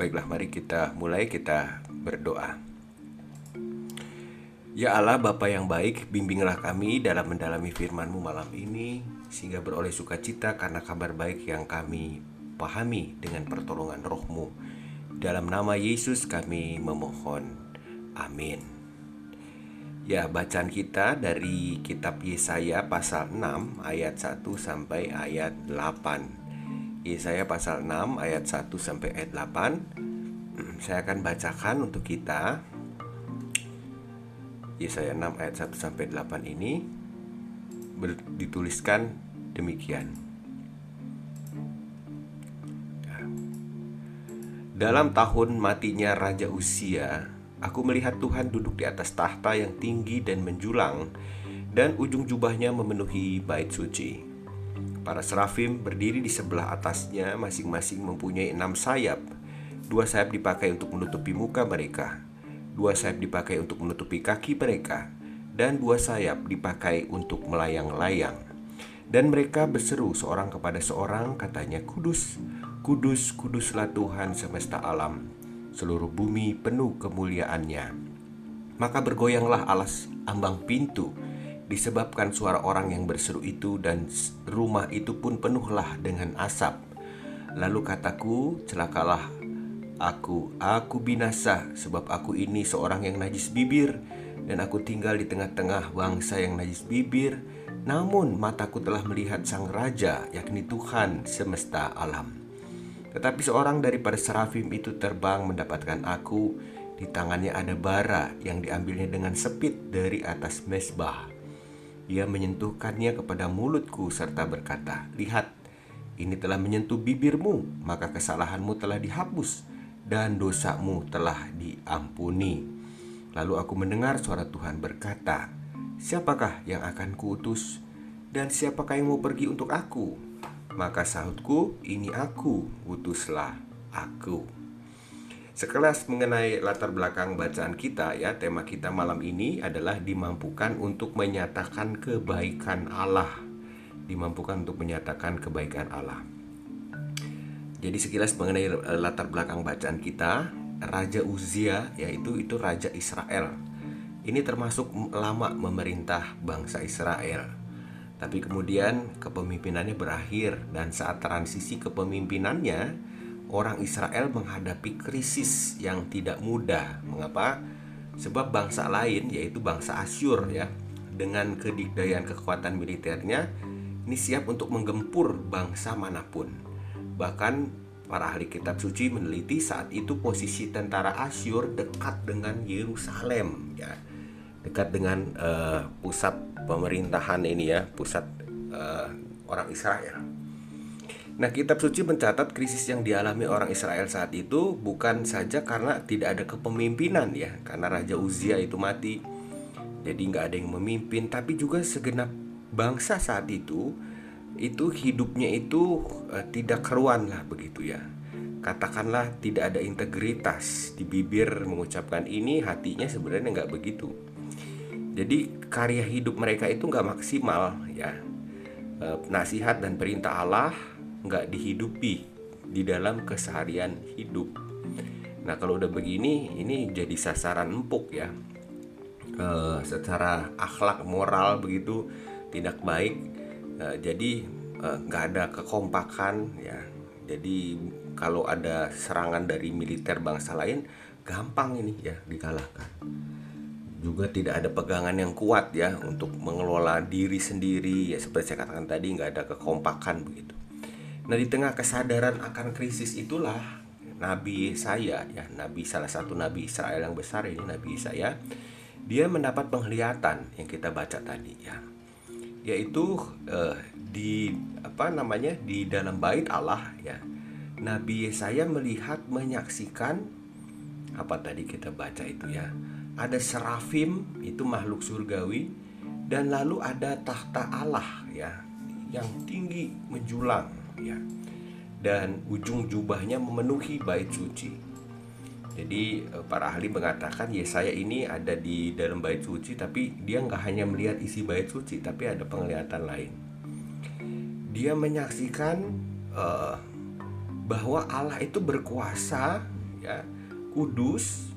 Baiklah mari kita mulai kita berdoa. Ya Allah Bapa yang baik bimbinglah kami dalam mendalami firman-Mu malam ini Sehingga beroleh sukacita karena kabar baik yang kami pahami dengan pertolongan rohmu. Dalam nama Yesus kami memohon. Amin. Ya, bacaan kita dari kitab Yesaya pasal 6 ayat 1 sampai ayat 8. Yesaya pasal 6 ayat 1 sampai ayat 8 Saya akan bacakan untuk kita. Yesaya 6 ayat 1 sampai 8 ini dituliskan demikian. Dalam tahun matinya Raja Usia Aku melihat Tuhan duduk di atas tahta yang tinggi dan menjulang Dan ujung jubahnya memenuhi bait suci Para serafim berdiri di sebelah atasnya masing-masing mempunyai enam sayap. Dua sayap dipakai untuk menutupi muka mereka Dua sayap dipakai untuk menutupi kaki mereka Dan dua sayap dipakai untuk melayang-layang. Dan mereka berseru seorang kepada seorang katanya Kudus, kudus, kuduslah Tuhan semesta alam. Seluruh bumi penuh kemuliaannya. Maka bergoyanglah alas ambang pintu disebabkan suara orang yang berseru itu dan rumah itu pun penuhlah dengan asap. Lalu kataku, celakalah aku, aku binasa sebab aku ini seorang yang najis bibir dan aku tinggal di tengah-tengah bangsa yang najis bibir. Namun mataku telah melihat sang raja yakni Tuhan semesta alam. Tetapi seorang daripada serafim itu terbang mendapatkan aku di tangannya ada bara yang diambilnya dengan sepit dari atas mesbah. Ia menyentuhkannya kepada mulutku serta berkata, "Lihat, ini telah menyentuh bibirmu, maka kesalahanmu telah dihapus dan dosamu telah diampuni." Lalu aku mendengar suara Tuhan berkata, "Siapakah yang akan kuutus dan siapakah yang mau pergi untuk aku?" Maka sahutku, "Ini aku, utuslah aku." Sekelas mengenai latar belakang bacaan kita ya, tema kita malam ini adalah dimampukan untuk menyatakan kebaikan Allah. Dimampukan untuk menyatakan kebaikan Allah. Jadi sekilas mengenai latar belakang bacaan kita, Raja Uzia yaitu itu raja Israel. Ini termasuk lama memerintah bangsa Israel. Tapi kemudian kepemimpinannya berakhir dan saat transisi kepemimpinannya orang Israel menghadapi krisis yang tidak mudah. Mengapa? Sebab bangsa lain yaitu bangsa Asyur ya dengan kedikdayaan kekuatan militernya ini siap untuk menggempur bangsa mana pun. Bahkan para ahli kitab suci meneliti saat itu posisi tentara Asyur dekat dengan Yerusalem ya. Dekat dengan uh, pusat pemerintahan ini ya, pusat uh, orang Israel. Nah, kitab suci mencatat krisis yang dialami orang Israel saat itu bukan saja karena tidak ada kepemimpinan ya, karena Raja Uzia itu mati. Jadi nggak ada yang memimpin, tapi juga segenap bangsa saat itu itu hidupnya itu uh, tidak keruan lah begitu ya. Katakanlah tidak ada integritas di bibir mengucapkan ini, hatinya sebenarnya nggak begitu. Jadi karya hidup mereka itu nggak maksimal ya. Uh, nasihat dan perintah Allah nggak dihidupi di dalam keseharian hidup. Nah kalau udah begini, ini jadi sasaran empuk ya. E, secara akhlak moral begitu tidak baik. E, jadi eh, nggak ada kekompakan ya. Jadi kalau ada serangan dari militer bangsa lain, gampang ini ya dikalahkan. Juga tidak ada pegangan yang kuat ya untuk mengelola diri sendiri ya seperti saya katakan tadi nggak ada kekompakan begitu. Nah di tengah kesadaran akan krisis itulah Nabi saya ya Nabi salah satu Nabi Israel yang besar ini Nabi saya dia mendapat penglihatan yang kita baca tadi ya. Yaitu eh, di apa namanya di dalam bait Allah ya. Nabi saya melihat menyaksikan apa tadi kita baca itu ya. Ada serafim itu makhluk surgawi dan lalu ada tahta Allah ya yang tinggi menjulang ya dan ujung jubahnya memenuhi bait suci. Jadi eh, para ahli mengatakan Yesaya ini ada di dalam bait suci tapi dia nggak hanya melihat isi bait suci tapi ada penglihatan lain. Dia menyaksikan uh, bahwa Allah itu berkuasa ya kudus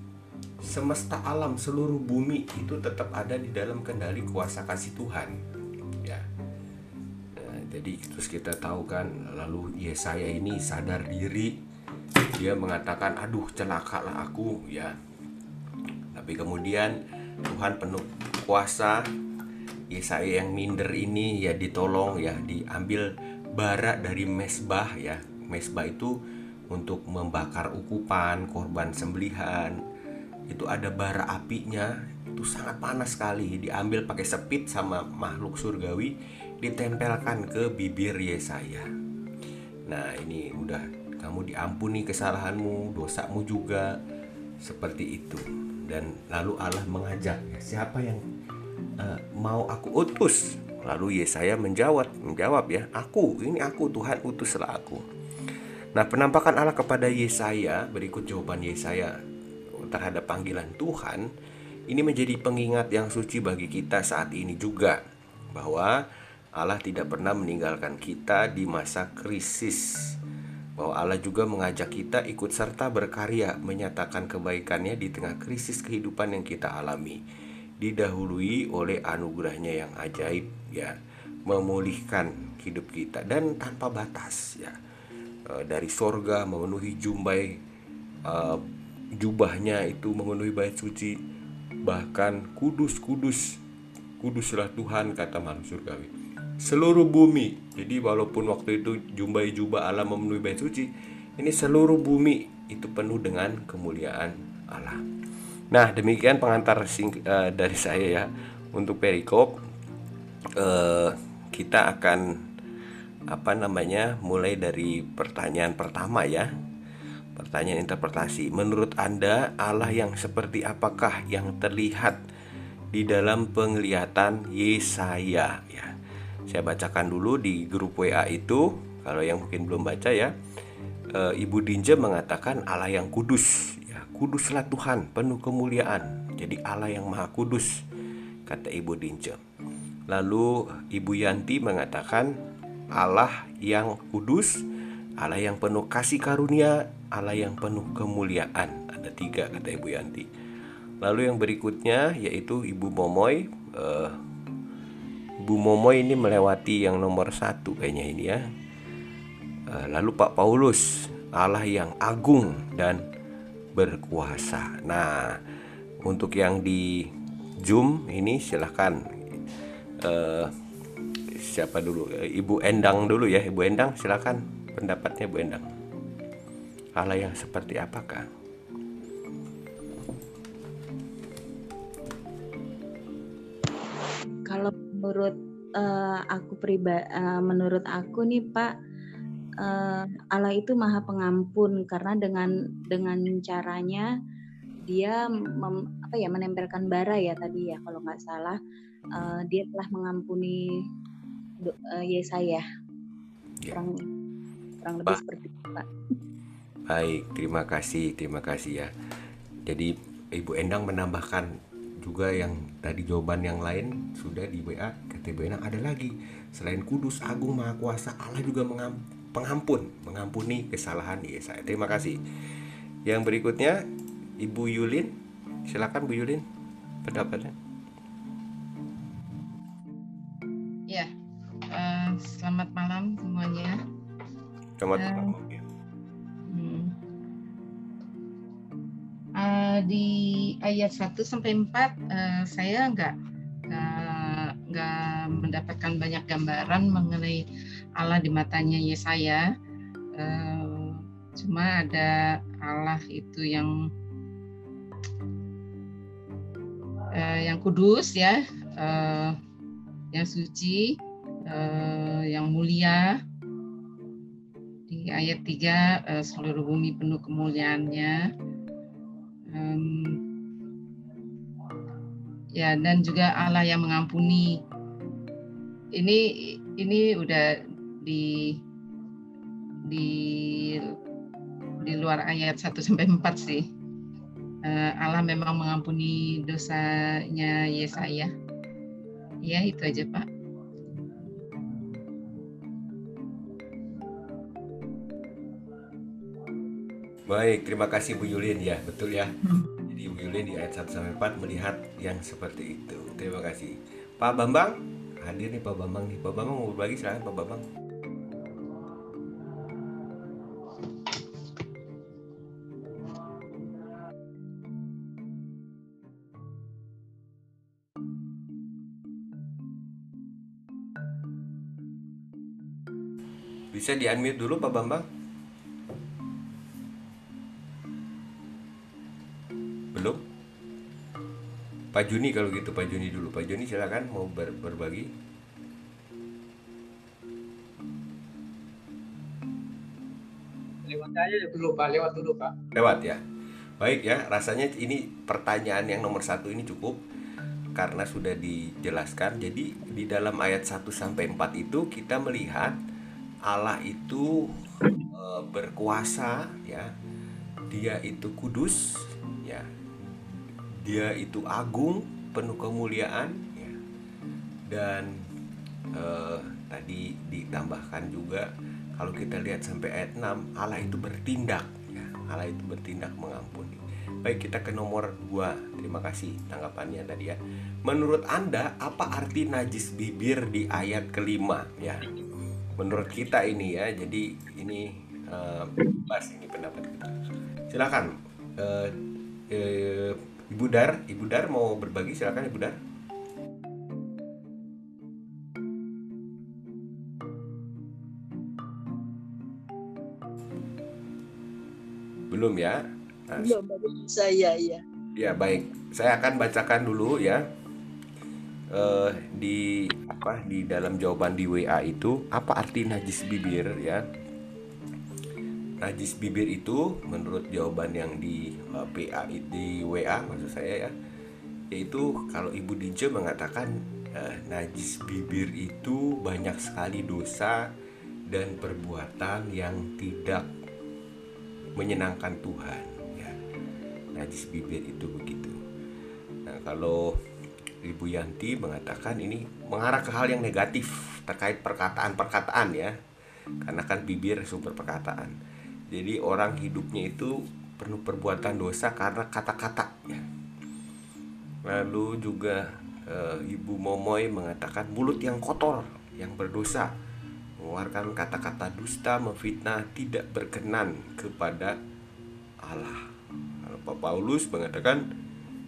semesta alam seluruh bumi itu tetap ada di dalam kendali kuasa kasih Tuhan ya jadi terus kita tahu kan lalu Yesaya ini sadar diri. Dia mengatakan aduh celakalah aku ya. Tapi kemudian Tuhan penuh kuasa Yesaya yang minder ini ya ditolong ya diambil bara dari mesbah ya. Mesbah itu untuk membakar ukupan korban sembelihan. Itu ada bara apinya itu sangat panas sekali. Diambil pakai sepit sama makhluk surgawi ditempelkan ke bibir Yesaya nah ini udah kamu diampuni kesalahanmu dosamu juga. Seperti itu. Dan lalu Allah mengajak ya, siapa yang uh, mau aku utus? Lalu Yesaya menjawab, menjawab ya, aku, ini aku Tuhan utuslah aku. Nah, penampakan Allah kepada Yesaya, berikut jawaban Yesaya terhadap panggilan Tuhan, ini menjadi pengingat yang suci bagi kita saat ini juga. Bahwa Allah tidak pernah meninggalkan kita di masa krisis. Bahwa Allah juga mengajak kita ikut serta berkarya menyatakan kebaikannya di tengah krisis kehidupan yang kita alami. Didahului oleh anugerahnya yang ajaib ya. Memulihkan hidup kita dan tanpa batas ya. E, dari sorga memenuhi jumbai uh, jubahnya itu memenuhi bait suci. Bahkan kudus kudus kuduslah Tuhan kata makhluk surgawi seluruh bumi jadi walaupun waktu itu jumbai jubah Allah memenuhi bait suci ini seluruh bumi itu penuh dengan kemuliaan Allah Nah, demikian pengantar sing, uh, dari saya ya untuk perikop. Uh, kita akan apa namanya mulai dari pertanyaan pertama ya. Pertanyaan interpretasi. Menurut Anda Allah yang seperti apakah yang terlihat di dalam penglihatan Yesaya ya. Saya bacakan dulu di grup WA itu kalau yang mungkin belum baca ya. E, Ibu Dinja mengatakan Allah yang kudus Kuduslah Tuhan, penuh kemuliaan. Jadi Allah yang Maha Kudus, kata Ibu Dince. Lalu Ibu Yanti mengatakan Allah yang kudus, Allah yang penuh kasih karunia, Allah yang penuh kemuliaan. Ada tiga kata Ibu Yanti. Lalu yang berikutnya yaitu Ibu Momoy. Uh, Ibu Momoy ini melewati yang nomor satu kayaknya ini ya. Uh, lalu Pak Paulus, Allah yang agung dan berkuasa. Nah, untuk yang di Zoom ini silahkan uh, siapa dulu? Ibu Endang dulu ya, Ibu Endang silahkan pendapatnya Ibu Endang. Allah yang seperti apakah? Kalau menurut uh, aku pribadi, uh, menurut aku nih Pak uh, Allah itu Maha Pengampun karena dengan dengan caranya dia mem, apa ya menempelkan bara ya tadi ya kalau nggak salah uh, dia telah mengampuni uh, Yesaya. Ya. Kurang kurang lebih seperti itu, Pak. Baik, terima kasih, terima kasih ya. Jadi Ibu Endang menambahkan juga yang tadi jawaban yang lain sudah di WA Endang ada lagi selain kudus agung maha kuasa Allah juga mengampuni pengampun, mengampuni kesalahan Yesaya. Terima kasih. Yang berikutnya Ibu Yulin, silakan Bu Yulin pendapatnya. Ya, uh, selamat malam semuanya. Selamat uh, malam. Uh, di ayat 1 sampai 4 uh, saya enggak nggak mendapatkan banyak gambaran mengenai Allah di matanya Yesaya. Uh, cuma ada Allah itu yang uh, yang kudus ya, uh, yang suci, uh, yang mulia. Di ayat 3 uh, seluruh bumi penuh kemuliaannya. Um, ya dan juga Allah yang mengampuni ini ini udah di di di luar ayat 1 sampai 4 sih. Uh, Allah memang mengampuni dosanya Yesaya. Ya, itu aja, Pak. Baik, terima kasih Bu Yulin ya, betul ya. Jadi Bu Yulin di ayat 1 sampai 4 melihat yang seperti itu. Terima kasih. Pak Bambang, hadir nih Pak Bambang nih. Pak Bambang mau berbagi silakan Pak Bambang. Bisa di unmute dulu Pak Bambang? Pak Juni kalau gitu Pak Juni dulu. Pak Juni silakan mau ber- berbagi. Lewat aja dulu Pak, lewat dulu Pak. Lewat ya. Baik ya, rasanya ini pertanyaan yang nomor satu ini cukup karena sudah dijelaskan. Jadi di dalam ayat 1 sampai 4 itu kita melihat Allah itu e, berkuasa ya. Dia itu kudus. Dia itu agung, penuh kemuliaan ya. Dan e, tadi ditambahkan juga kalau kita lihat sampai ayat 6 Allah itu bertindak ya. Allah itu bertindak mengampuni. Baik kita ke nomor 2 Terima kasih tanggapannya tadi ya Menurut Anda apa arti najis bibir di ayat kelima ya Menurut kita ini ya Jadi ini eh, bebas ini pendapat kita Silakan eh, eh, Ibu Dar Ibu Dar mau berbagi silakan Ibu Dar Belum ya Nah, Belum saya ya. Ya baik, saya akan bacakan dulu ya eh, di apa di dalam jawaban di WA itu apa arti najis bibir ya? Najis bibir itu menurut jawaban yang di eh, PA di WA maksud saya ya, yaitu kalau Ibu Dince mengatakan eh, najis bibir itu banyak sekali dosa dan perbuatan yang tidak menyenangkan Tuhan ya najis bibir itu begitu. Nah, kalau Ibu Yanti mengatakan ini mengarah ke hal yang negatif terkait perkataan-perkataan ya. Karena kan bibir sumber perkataan. Jadi orang hidupnya itu penuh perbuatan dosa karena kata-kata. Lalu juga eh, Ibu Momoy mengatakan mulut yang kotor, yang berdosa, mengeluarkan kata-kata dusta, memfitnah, tidak berkenan kepada Allah. Lalu Pak Paulus mengatakan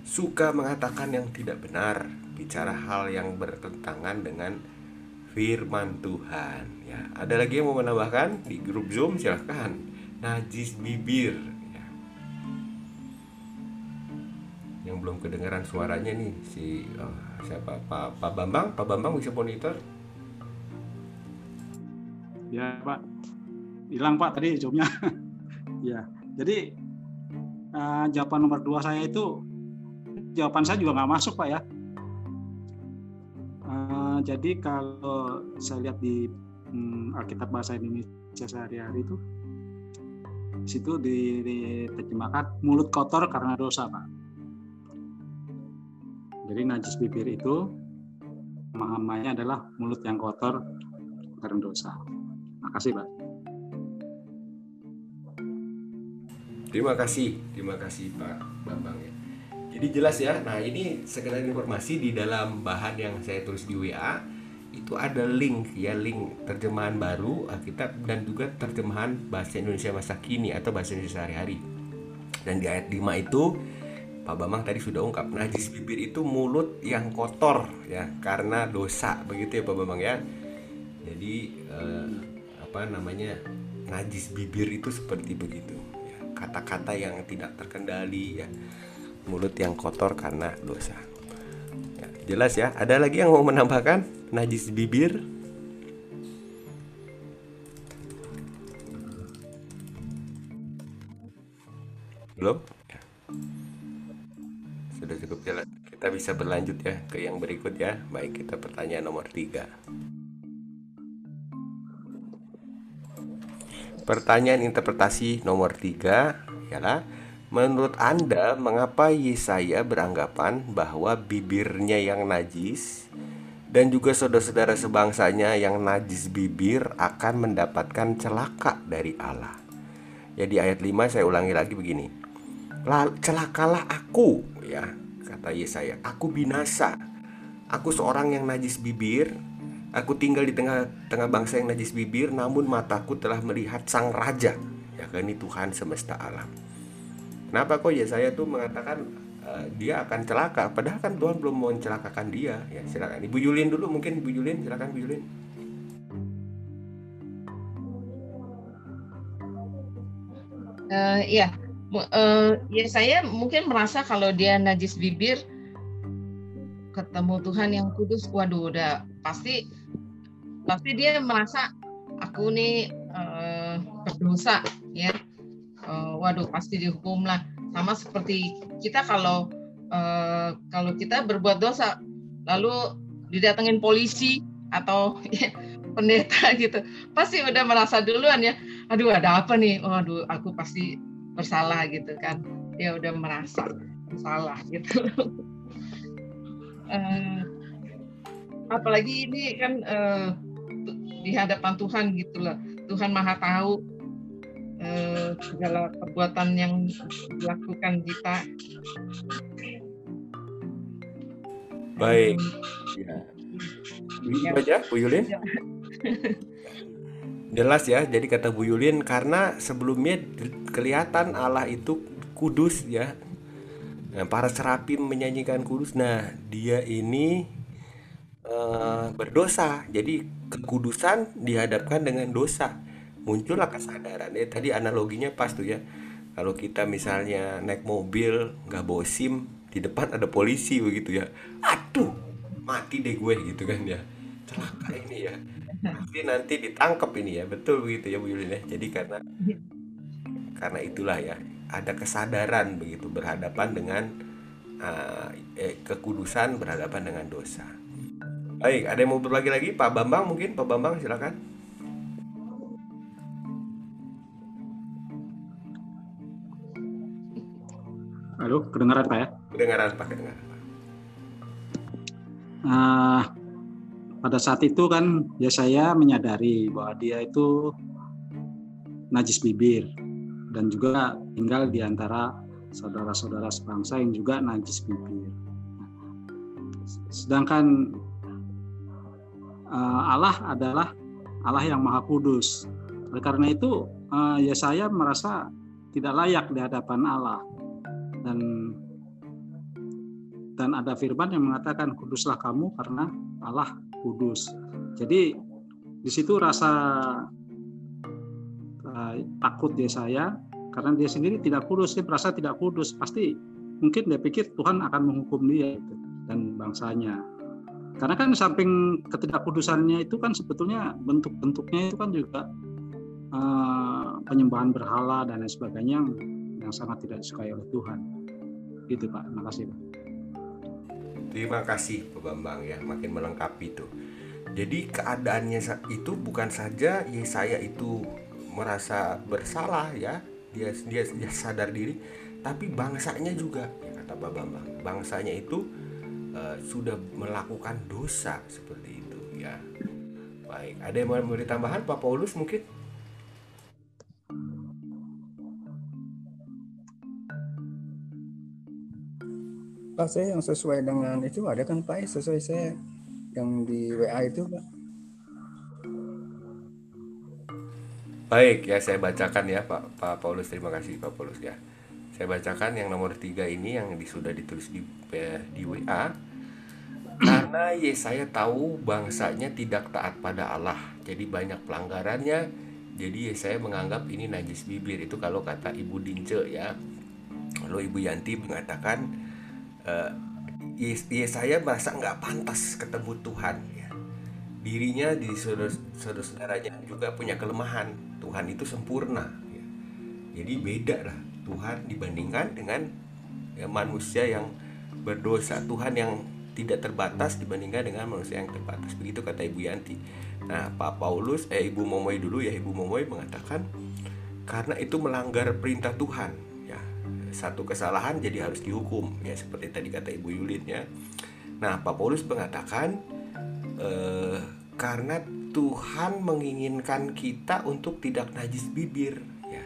suka mengatakan yang tidak benar, bicara hal yang bertentangan dengan firman Tuhan. Ya, ada lagi yang mau menambahkan di grup Zoom silahkan. Najis bibir. Ya. Yang belum kedengaran suaranya nih si oh, siapa Pak Pak Bambang, Pak Bambang bisa monitor. Ya Pak, hilang Pak tadi jawabnya. ya, jadi eh, jawaban nomor dua saya itu jawaban saya juga nggak masuk Pak ya. Eh, jadi kalau saya lihat di hmm, Alkitab bahasa Indonesia sehari-hari itu, situ di- diterjemahkan mulut kotor karena dosa Pak. Jadi najis bibir itu pemahamannya adalah mulut yang kotor karena dosa. Makasih Pak. Terima kasih, terima kasih Pak Bambang ya. Jadi jelas ya. Nah ini sekedar informasi di dalam bahan yang saya tulis di WA itu ada link ya link terjemahan baru Alkitab dan juga terjemahan bahasa Indonesia masa kini atau bahasa Indonesia sehari-hari. Dan di ayat 5 itu Pak Bambang tadi sudah ungkap najis bibir itu mulut yang kotor ya karena dosa begitu ya Pak Bambang ya. Jadi eh, apa namanya najis bibir itu seperti begitu ya. kata-kata yang tidak terkendali ya mulut yang kotor karena dosa. Jelas ya. Ada lagi yang mau menambahkan najis bibir? Belum? Sudah cukup jelas. Kita bisa berlanjut ya ke yang berikut ya. Baik, kita pertanyaan nomor 3. Pertanyaan interpretasi nomor 3 ialah Menurut Anda, mengapa Yesaya beranggapan bahwa bibirnya yang najis dan juga saudara-saudara sebangsanya yang najis bibir akan mendapatkan celaka dari Allah? Ya di ayat 5 saya ulangi lagi begini. Celakalah aku ya kata Yesaya, aku binasa. Aku seorang yang najis bibir, aku tinggal di tengah-tengah bangsa yang najis bibir, namun mataku telah melihat sang raja. Ya kan Tuhan semesta alam. Kenapa kok Yesaya tuh mengatakan uh, dia akan celaka? Padahal kan Tuhan belum mau mencelakakan dia. Ya silakan. Ibu Yulin dulu mungkin Ibu Yulin silakan Ibu Yulin uh, ya uh, ya saya mungkin merasa kalau dia najis bibir ketemu Tuhan yang kudus waduh udah pasti pasti dia merasa aku nih uh, berdosa ya uh, waduh pasti dihukum lah. Sama seperti kita kalau uh, kalau kita berbuat dosa lalu didatengin polisi atau pendeta gitu pasti udah merasa duluan ya. Aduh ada apa nih? Oh, aduh aku pasti bersalah gitu kan. Dia udah merasa bersalah gitu. Uh, apalagi ini kan uh, di hadapan Tuhan gitu loh. Tuhan maha tahu uh, segala perbuatan yang dilakukan kita baik ya. ya. aja Bu Yulin ya. Jelas ya, jadi kata Bu Yulin karena sebelumnya kelihatan Allah itu kudus ya. Nah, para serapi menyanyikan kudus. Nah, dia ini uh, berdosa. Jadi kekudusan dihadapkan dengan dosa. Muncullah kesadaran. Ya tadi analoginya pas tuh ya. Kalau kita misalnya naik mobil nggak bawa SIM, di depan ada polisi begitu ya. Aduh, mati deh gue gitu kan ya. Celaka ini ya pasti nanti ditangkap ini ya betul begitu ya Bu Yulin ya jadi karena karena itulah ya ada kesadaran begitu berhadapan dengan uh, eh, kekudusan berhadapan dengan dosa baik ada yang mau berbagi lagi Pak Bambang mungkin Pak Bambang silakan Halo, kedengaran Pak ya? Kedengaran Pak, kedengaran Pak. Uh, pada saat itu kan ya saya menyadari bahwa dia itu najis bibir dan juga tinggal di antara saudara-saudara sebangsa yang juga najis bibir. Sedangkan uh, Allah adalah Allah yang Maha Kudus. Oleh karena itu uh, ya saya merasa tidak layak di hadapan Allah dan dan ada firman yang mengatakan kuduslah kamu karena Allah kudus. Jadi di situ rasa uh, takut dia saya karena dia sendiri tidak kudus, dia merasa tidak kudus, pasti mungkin dia pikir Tuhan akan menghukum dia gitu, dan bangsanya. Karena kan samping ketidakkudusannya itu kan sebetulnya bentuk-bentuknya itu kan juga uh, penyembahan berhala dan lain sebagainya yang, sangat tidak disukai oleh Tuhan. Gitu Pak, terima kasih Pak. Terima kasih Pak Bambang ya, makin melengkapi itu. Jadi keadaannya itu bukan saja Yesaya itu merasa bersalah ya, dia dia, dia sadar diri, tapi bangsanya juga ya kata Pak Bambang. Bangsanya itu uh, sudah melakukan dosa seperti itu ya. Baik, ada yang mau memberi tambahan Pak Paulus mungkin? Pak saya yang sesuai dengan itu ada kan Pak sesuai saya yang di WA itu Pak. Baik ya saya bacakan ya Pak Pak Paulus terima kasih Pak Paulus ya. Saya bacakan yang nomor tiga ini yang sudah ditulis di di WA. Karena Yesaya tahu bangsanya tidak taat pada Allah, jadi banyak pelanggarannya. Jadi Yesaya menganggap ini najis bibir itu kalau kata Ibu Dince ya. Lalu Ibu Yanti mengatakan uh, ya saya merasa nggak pantas ketemu Tuhan ya. dirinya di saudara-saudaranya juga punya kelemahan. Tuhan itu sempurna ya. jadi beda lah Tuhan dibandingkan dengan ya, manusia yang berdosa. Tuhan yang tidak terbatas dibandingkan dengan manusia yang terbatas. Begitu kata Ibu Yanti. Nah Pak Paulus eh Ibu Momoy dulu ya. Ibu Momoy mengatakan karena itu melanggar perintah Tuhan satu kesalahan jadi harus dihukum ya seperti tadi kata Ibu Yulin ya. Nah Pak Paulus mengatakan eh, karena Tuhan menginginkan kita untuk tidak najis bibir ya.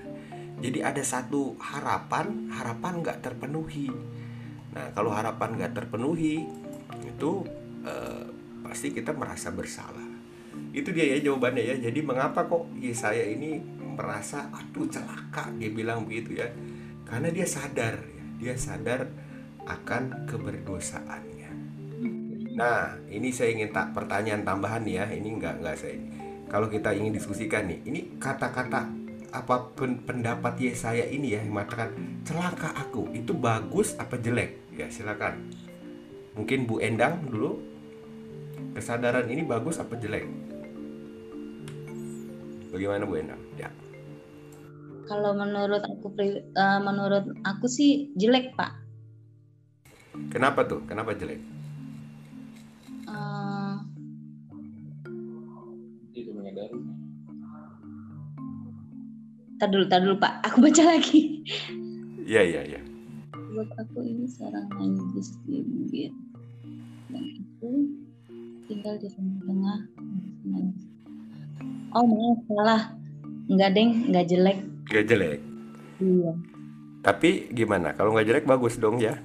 Jadi ada satu harapan, harapan nggak terpenuhi. Nah, kalau harapan nggak terpenuhi, itu eh, pasti kita merasa bersalah. Itu dia ya jawabannya ya. Jadi mengapa kok Yesaya ini merasa aduh celaka dia bilang begitu ya? Karena dia sadar, ya. dia sadar akan keberdosaannya. Nah, ini saya ingin tak pertanyaan tambahan ya. Ini nggak nggak saya. Kalau kita ingin diskusikan nih, ini kata-kata apa pen- pendapat Yesaya ini ya yang mengatakan celaka aku itu bagus apa jelek ya silakan mungkin Bu Endang dulu kesadaran ini bagus apa jelek bagaimana Bu Endang ya Kalau menurut aku eh, menurut aku sih jelek pak. kenapa tuh kenapa jelek Eh, Tidak menyadari. tar dulu, tar dulu pak. Aku baca lagi. iya iya iya Buat aku ini seorang najis di bibir. Dan aku tinggal di tengah-tengah. Oh maaf salah. Enggak deng, enggak jelek. Gak jelek. Iya. tapi gimana? Kalau nggak jelek bagus dong ya.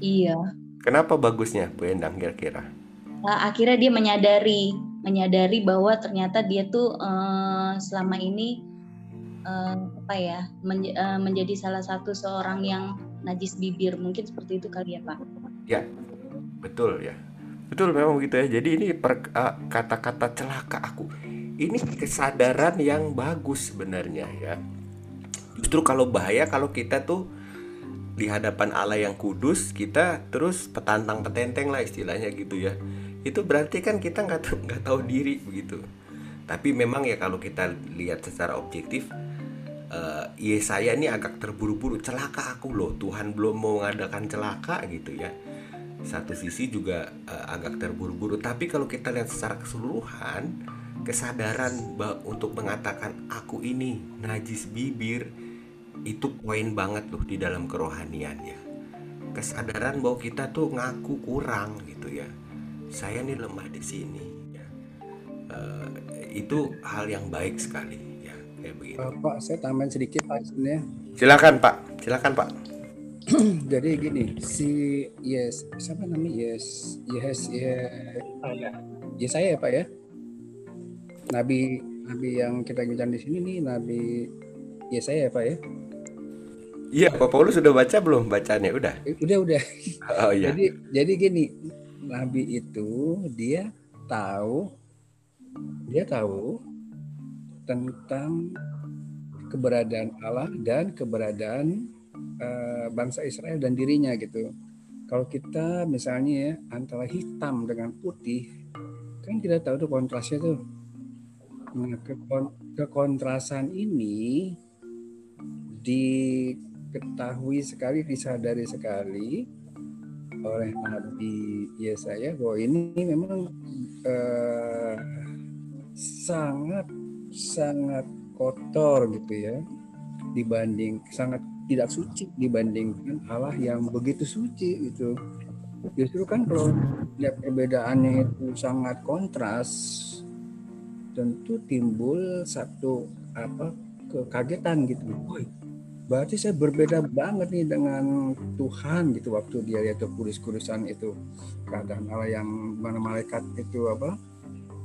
Iya. kenapa bagusnya Bu Endang kira-kira? Nah, akhirnya dia menyadari, menyadari bahwa ternyata dia tuh eh, selama ini eh, apa ya menj- eh, menjadi salah satu seorang yang najis bibir. Mungkin seperti itu kali ya pak. betul ya. Betul memang begitu ya. Jadi ini per- kata-kata celaka aku ini kesadaran yang bagus sebenarnya ya. Justru kalau bahaya kalau kita tuh di hadapan Allah yang kudus kita terus petantang petenteng lah istilahnya gitu ya. Itu berarti kan kita nggak nggak tahu diri begitu. Tapi memang ya kalau kita lihat secara objektif eh Yesaya ini agak terburu-buru celaka aku loh Tuhan belum mau mengadakan celaka gitu ya. Satu sisi juga eh, agak terburu-buru. Tapi kalau kita lihat secara keseluruhan kesadaran untuk mengatakan aku ini najis bibir itu poin banget loh di dalam kerohaniannya kesadaran bahwa kita tuh ngaku kurang gitu ya saya nih lemah di sini ya. Eh, itu hal yang baik sekali ya kayak begitu Eh, Pak, saya tambahin sedikit Pak sebenarnya. silakan pak silakan pak Jadi gini, si Yes, siapa namanya? Yes, Yes, Yes, Yes saya ya Pak ya. Nabi Nabi yang kita bincang di sini nih Nabi Yesaya ya Pak ya. iya pak Paulus sudah baca belum bacanya udah Eh, Udah udah. oh iya Jadi jadi gini, Nabi itu dia tahu dia tahu tentang keberadaan Allah dan keberadaan eh, bangsa Israel dan dirinya gitu. Kalau kita misalnya ya antara hitam dengan putih, kan kita tahu tuh kontrasnya tuh. Nah, kekon- kekontrasan ini diketahui sekali, disadari sekali oleh Nabi Yesaya bahwa ini memang eh, sangat sangat kotor gitu ya dibanding sangat tidak suci dibandingkan Allah yang begitu suci gitu. Justru kan kalau lihat perbedaannya itu sangat kontras tentu timbul satu apa kekagetan gitu. Woi, berarti saya berbeda banget nih dengan Tuhan gitu waktu dia lihat tuh kudus-kudusan itu. Keadaan Allah yang mana malaikat itu apa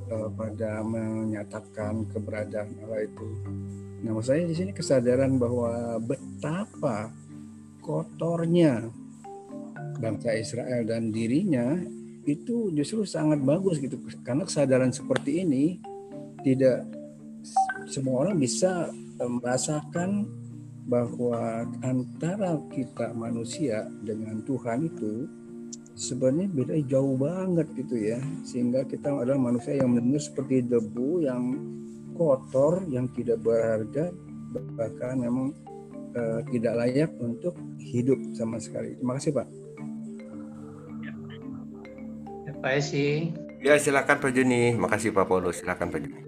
eh, pada menyatakan keberadaan Allah itu. Nah, maksud saya di sini kesadaran bahwa betapa kotornya bangsa Israel dan dirinya itu justru sangat bagus gitu. Karena kesadaran seperti ini tidak semua orang bisa eh, merasakan bahwa antara kita manusia dengan Tuhan itu sebenarnya beda jauh banget gitu ya. Sehingga kita adalah manusia yang benar seperti debu yang kotor yang tidak berharga bahkan memang eh, tidak layak untuk hidup sama sekali. Terima kasih pak. Ya, sih. Ya silakan Pak Juni makasih Pak Paulus silakan Pak Juni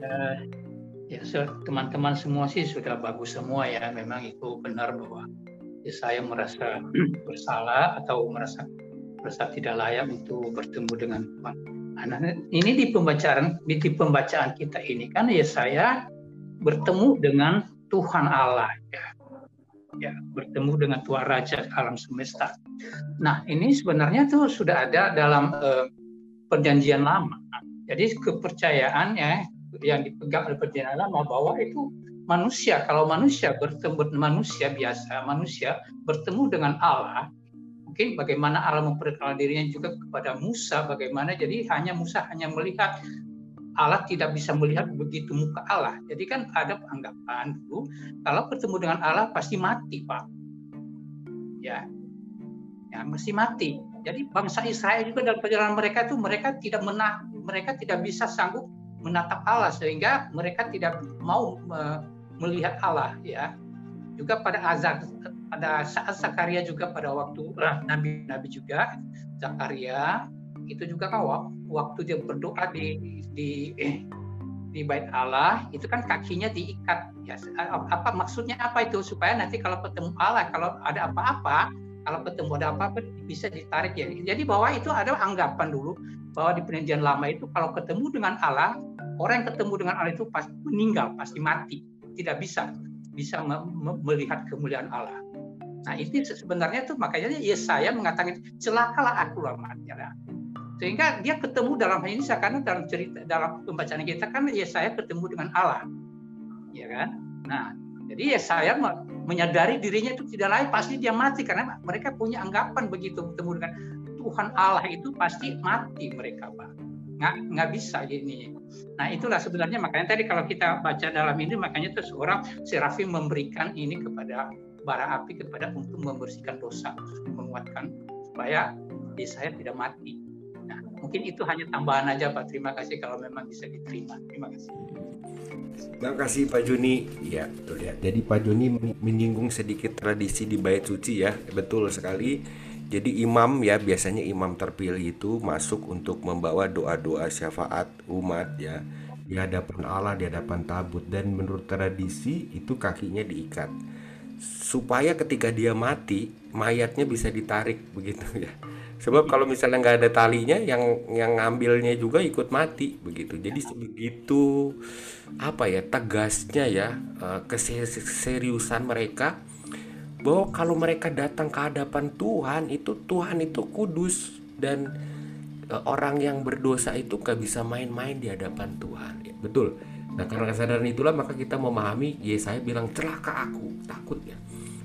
Ya, so- teman-teman semua sih sudah bagus semua ya. Memang itu benar bahwa ya, saya merasa bersalah atau merasa merasa tidak layak untuk bertemu dengan Tuhan. Nah, ini di pembacaan di, pembacaan kita ini kan ya saya bertemu dengan Tuhan Allah ya. ya bertemu dengan Tuhan Raja alam semesta. Nah ini sebenarnya tuh sudah ada dalam uh, perjanjian lama. Jadi kepercayaan ya yang dipegang oleh perjanjian lama bahwa itu manusia kalau manusia bertemu manusia biasa manusia bertemu dengan Allah mungkin bagaimana Allah memperkenalkan dirinya juga kepada Musa bagaimana jadi hanya Musa hanya melihat Allah tidak bisa melihat begitu muka Allah. Jadi kan ada anggapan dulu kalau bertemu dengan Allah pasti mati, Pak. Ya. Ya, mesti mati. Jadi bangsa Israel juga dalam perjalanan mereka itu mereka tidak menah, mereka tidak bisa sanggup menatap Allah sehingga mereka tidak mau melihat Allah ya. Juga pada azab pada saat Zakaria juga pada waktu nabi nabi juga Zakaria itu juga kan waktu dia berdoa di di eh, di bait Allah itu kan kakinya diikat ya apa maksudnya apa itu supaya nanti kalau ketemu Allah kalau ada apa-apa kalau ketemu ada apa-apa bisa ditarik ya. Jadi bahwa itu ada anggapan dulu bahwa di perjanjian lama itu kalau ketemu dengan Allah orang yang ketemu dengan Allah itu pasti meninggal pasti mati. Tidak bisa bisa melihat kemuliaan Allah. Nah itu sebenarnya itu makanya Yesaya mengatakan celakalah aku lama ya sehingga dia ketemu dalam hal ini karena dalam cerita dalam pembacaan kita kan ya saya ketemu dengan Allah. Ya kan? Nah jadi ya saya menyadari dirinya itu tidak lain pasti dia mati karena mereka punya anggapan begitu bertemu dengan Tuhan Allah itu pasti mati mereka pak. Nggak nggak bisa gini nah itulah sebenarnya makanya tadi kalau kita baca dalam ini makanya terus orang serafim memberikan ini kepada bara api kepada untuk membersihkan dosa menguatkan supaya saya tidak mati Mungkin itu hanya tambahan aja Pak. Terima kasih kalau memang bisa diterima. Terima kasih. Terima kasih Pak Juni. Ya, betul ya. Jadi Pak Juni menyinggung sedikit tradisi di bait suci ya. Betul sekali. Jadi imam ya biasanya imam terpilih itu masuk untuk membawa doa-doa syafaat umat ya di hadapan Allah, di hadapan tabut dan menurut tradisi itu kakinya diikat supaya ketika dia mati mayatnya bisa ditarik begitu ya sebab kalau misalnya nggak ada talinya yang yang ngambilnya juga ikut mati begitu. Jadi sebegitu apa ya tegasnya ya eh, keseriusan mereka bahwa kalau mereka datang ke hadapan Tuhan itu Tuhan itu kudus dan eh, orang yang berdosa itu nggak bisa main-main di hadapan Tuhan. Ya, betul. Nah karena kesadaran itulah maka kita memahami Yesaya bilang celaka aku takut ya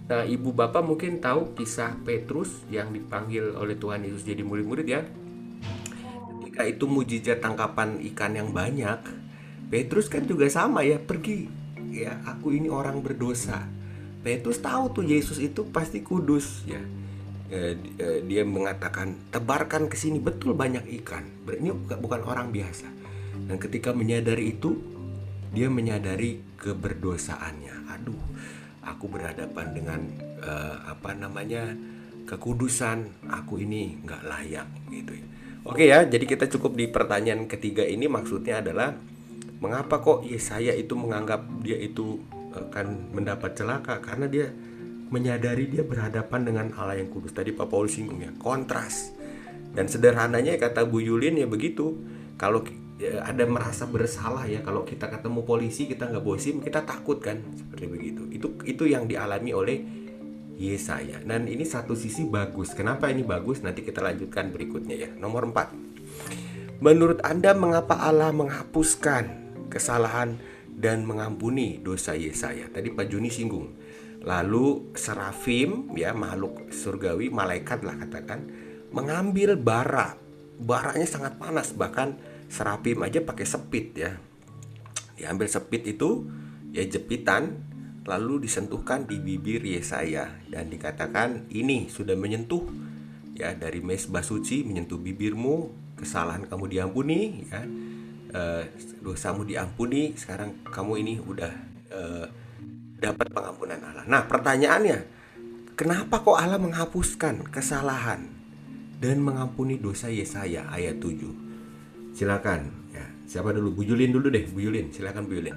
Nah, ibu bapak mungkin tahu kisah Petrus yang dipanggil oleh Tuhan Yesus jadi murid-murid ya. Ketika itu mujizat tangkapan ikan yang banyak, Petrus kan juga sama ya, pergi. Ya, aku ini orang berdosa. Petrus tahu tuh Yesus itu pasti kudus ya. Eh, eh, dia mengatakan tebarkan ke sini betul banyak ikan. Ini bukan orang biasa. Dan ketika menyadari itu, dia menyadari keberdosaannya. Aduh, aku berhadapan dengan uh, apa namanya kekudusan aku ini nggak layak gitu ya. Oke ya, jadi kita cukup di pertanyaan ketiga ini maksudnya adalah mengapa kok Yesaya itu menganggap dia itu akan mendapat celaka karena dia menyadari dia berhadapan dengan Allah yang kudus. Tadi Pak Paul singgung ya, kontras. Dan sederhananya kata Bu Yulin ya begitu. Kalau ya, ada merasa bersalah ya. Kalau kita ketemu polisi kita nggak bosim kita takut kan? Seperti begitu. Itu itu yang dialami oleh Yesaya. Dan ini satu sisi bagus. Kenapa ini bagus? Nanti kita lanjutkan berikutnya ya. Nomor 4 menurut anda mengapa Allah menghapuskan kesalahan dan mengampuni dosa Yesaya? Tadi Pak Juni singgung. Lalu serafim ya makhluk surgawi malaikat lah katakan mengambil bara. Baranya sangat panas bahkan serapim aja pakai sepit ya. Diambil sepit itu ya jepitan lalu disentuhkan di bibir Yesaya dan dikatakan ini sudah menyentuh. Ya dari mesbah suci menyentuh bibirmu kesalahan kamu diampuni ya. E, dosamu diampuni sekarang kamu ini udah e, dapat pengampunan Allah. Nah pertanyaannya kenapa kok Allah menghapuskan kesalahan dan mengampuni dosa Yesaya ayat 7 Silakan ya. Siapa dulu? Bu Yulin dulu deh, Bu Yulin. Silakan Bu Yulin.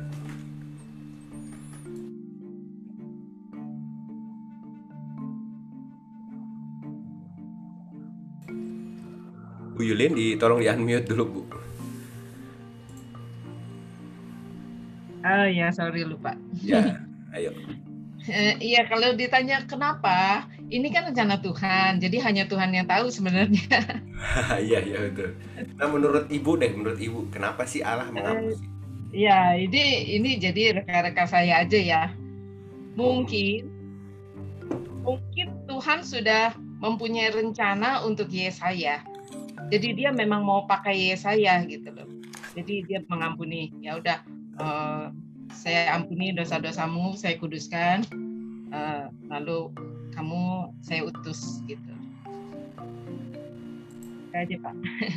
Bu Yulin di tolong di unmute dulu, Bu. Ah ya, sorry lupa. Ya, ayo. Eh, iya, kalau ditanya kenapa, ini kan rencana Tuhan, jadi hanya Tuhan yang tahu sebenarnya. Iya iya betul. Nah menurut ibu deh, menurut ibu kenapa sih Allah menghapus? Ya, ini ini jadi reka-reka saya aja ya. Mungkin mungkin Tuhan sudah mempunyai rencana untuk Yesaya. Jadi dia memang mau pakai Yesaya gitu loh. Jadi dia mengampuni. Ya udah, eh, saya ampuni dosa-dosamu, saya kuduskan. eh, lalu kamu saya utus gitu. Itu aja Pak.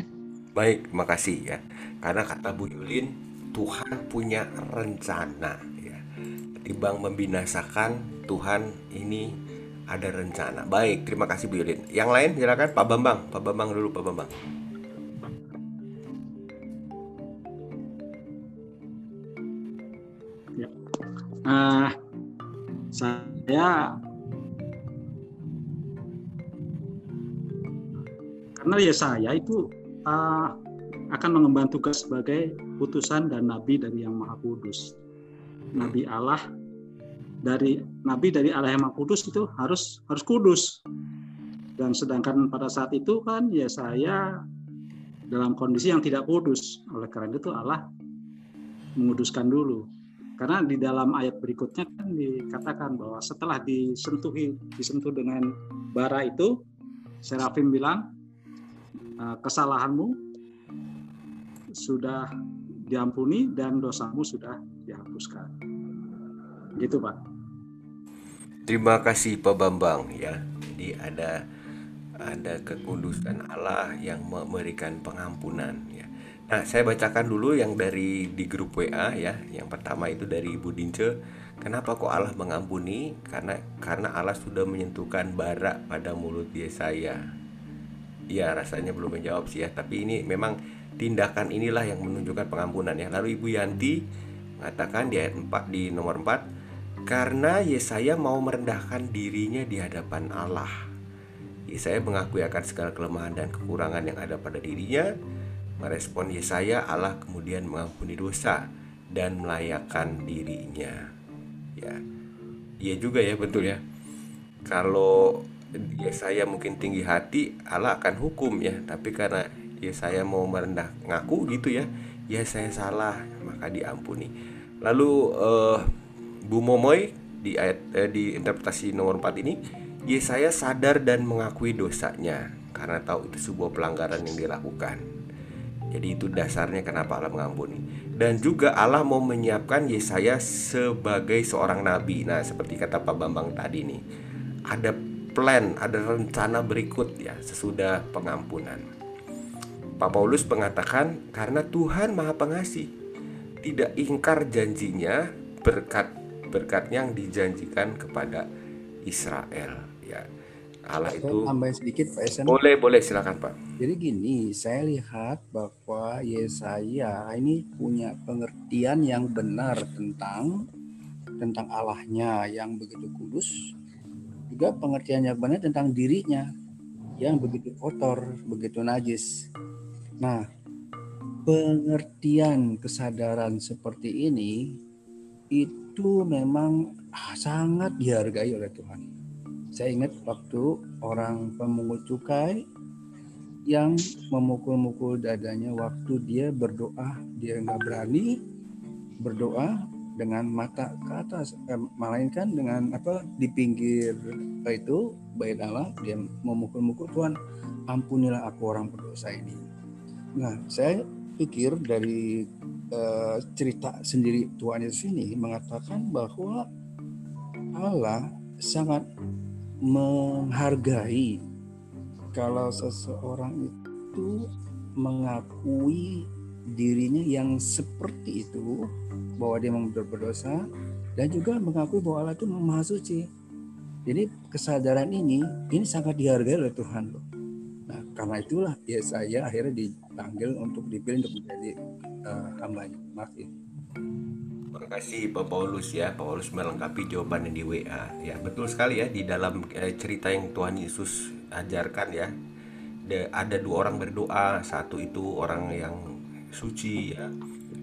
Baik, makasih ya. Karena kata Bu Yulin, Tuhan punya rencana ya. Ketimbang membinasakan, Tuhan ini ada rencana. Baik, terima kasih Bu Yulin. Yang lain silakan Pak Bambang. Pak Bambang dulu Pak Bambang. Ah, saya karena ya saya itu ah, akan mengemban tugas sebagai utusan dan nabi dari yang maha kudus. Nabi Allah dari nabi dari Allah yang maha kudus itu harus harus kudus. Dan sedangkan pada saat itu kan ya saya dalam kondisi yang tidak kudus. Oleh karena itu Allah menguduskan dulu karena di dalam ayat berikutnya kan dikatakan bahwa setelah disentuhi disentuh dengan bara itu Serafim bilang "Eh, kesalahanmu sudah diampuni dan dosamu sudah dihapuskan. Gitu Pak. Terima kasih Pak Bambang ya. Jadi ada ada kekudusan Allah yang memberikan pengampunan. Nah, saya bacakan dulu yang dari di grup WA ya. Yang pertama itu dari Ibu Dince. Kenapa kok Allah mengampuni? Karena karena Allah sudah menyentuhkan bara pada mulut Yesaya. Ya, rasanya belum menjawab sih ya, tapi ini memang tindakan inilah yang menunjukkan pengampunan ya. Lalu Ibu Yanti mengatakan di ayat 4 di nomor 4 karena Yesaya mau merendahkan dirinya di hadapan Allah. Yesaya mengakui akan segala kelemahan dan kekurangan yang ada pada dirinya. Merespon Yesaya, Allah kemudian mengampuni dosa dan melayakkan dirinya. Ya, iya juga ya betul ya. Kalau Yesaya mungkin tinggi hati, Allah akan hukum ya. Tapi karena Yesaya mau merendah ngaku gitu ya, ya saya salah maka diampuni. Lalu eh, Bu Momoy di ayat eh, di interpretasi nomor 4 ini Yesaya sadar dan mengakui dosanya karena tahu itu sebuah pelanggaran yang dilakukan. Jadi itu dasarnya kenapa Allah mengampuni. Dan juga Allah mau menyiapkan Yesaya sebagai seorang nabi. Nah, seperti kata Pak Bambang tadi nih. Ada plan, ada rencana berikut ya sesudah pengampunan. Pak Paulus mengatakan karena Tuhan Maha Pengasih tidak ingkar janjinya berkat berkat yang dijanjikan kepada Israel ya. Allah Saya itu tambahin sedikit Pak Esen. boleh boleh silakan Pak. Jadi gini, saya lihat bahwa Yesaya ini punya pengertian yang benar tentang tentang Allahnya yang begitu kudus, juga pengertian yang benar tentang dirinya yang begitu kotor, begitu najis. Nah, pengertian kesadaran seperti ini itu memang sangat dihargai oleh Tuhan. Saya ingat waktu orang pemungut cukai yang memukul-mukul dadanya waktu dia berdoa dia nggak berani berdoa dengan mata ke atas eh, melainkan dengan apa di pinggir itu bait Allah dia memukul-mukul Tuhan ampunilah aku orang berdosa ini. Nah saya pikir dari eh, cerita sendiri Tuhan Yesus ini mengatakan bahwa Allah sangat menghargai kalau seseorang itu mengakui dirinya yang seperti itu bahwa dia memang berdosa dan juga mengakui bahwa Allah itu maha suci. Jadi kesadaran ini ini sangat dihargai oleh Tuhan loh. Nah karena itulah ya saya akhirnya dipanggil untuk dipilih untuk menjadi uh, hambanya. Maaf ya. Terima kasih Pak Paulus ya. Paulus melengkapi jawabannya di WA. Ya, betul sekali ya di dalam eh, cerita yang Tuhan Yesus ajarkan ya. Da- Ada dua orang berdoa, satu itu orang yang suci ya.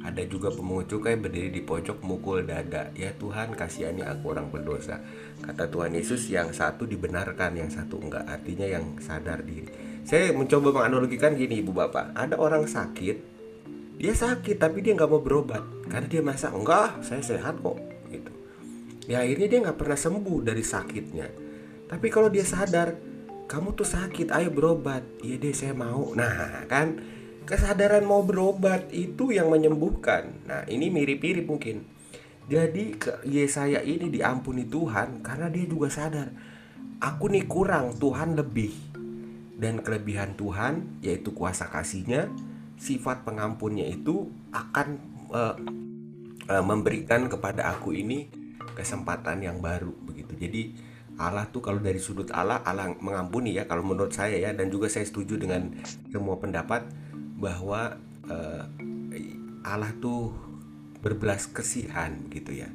Ada juga pemungut cukai berdiri di pojok mukul dada. Ya Tuhan kasihani aku orang berdosa. Kata Tuhan Yesus yang satu dibenarkan, yang satu enggak. Artinya yang sadar diri. Saya mencoba menganalogikan gini ibu bapak. Ada orang sakit, dia sakit tapi dia nggak mau berobat karena dia masa enggak saya sehat kok gitu. Ya akhirnya dia nggak pernah sembuh dari sakitnya. Tapi kalau dia sadar kamu tuh sakit, ayo berobat. Iya deh saya mau. Nah kan kesadaran mau berobat itu yang menyembuhkan. Nah, ini mirip-mirip mungkin. Jadi Yesaya ini diampuni Tuhan karena dia juga sadar aku nih kurang, Tuhan lebih. Dan kelebihan Tuhan yaitu kuasa kasihnya, sifat pengampunnya itu akan uh, uh, memberikan kepada aku ini kesempatan yang baru begitu. Jadi Allah tuh kalau dari sudut Allah Allah mengampuni ya kalau menurut saya ya. Dan juga saya setuju dengan semua pendapat bahwa uh, Allah tuh berbelas kasihan gitu ya.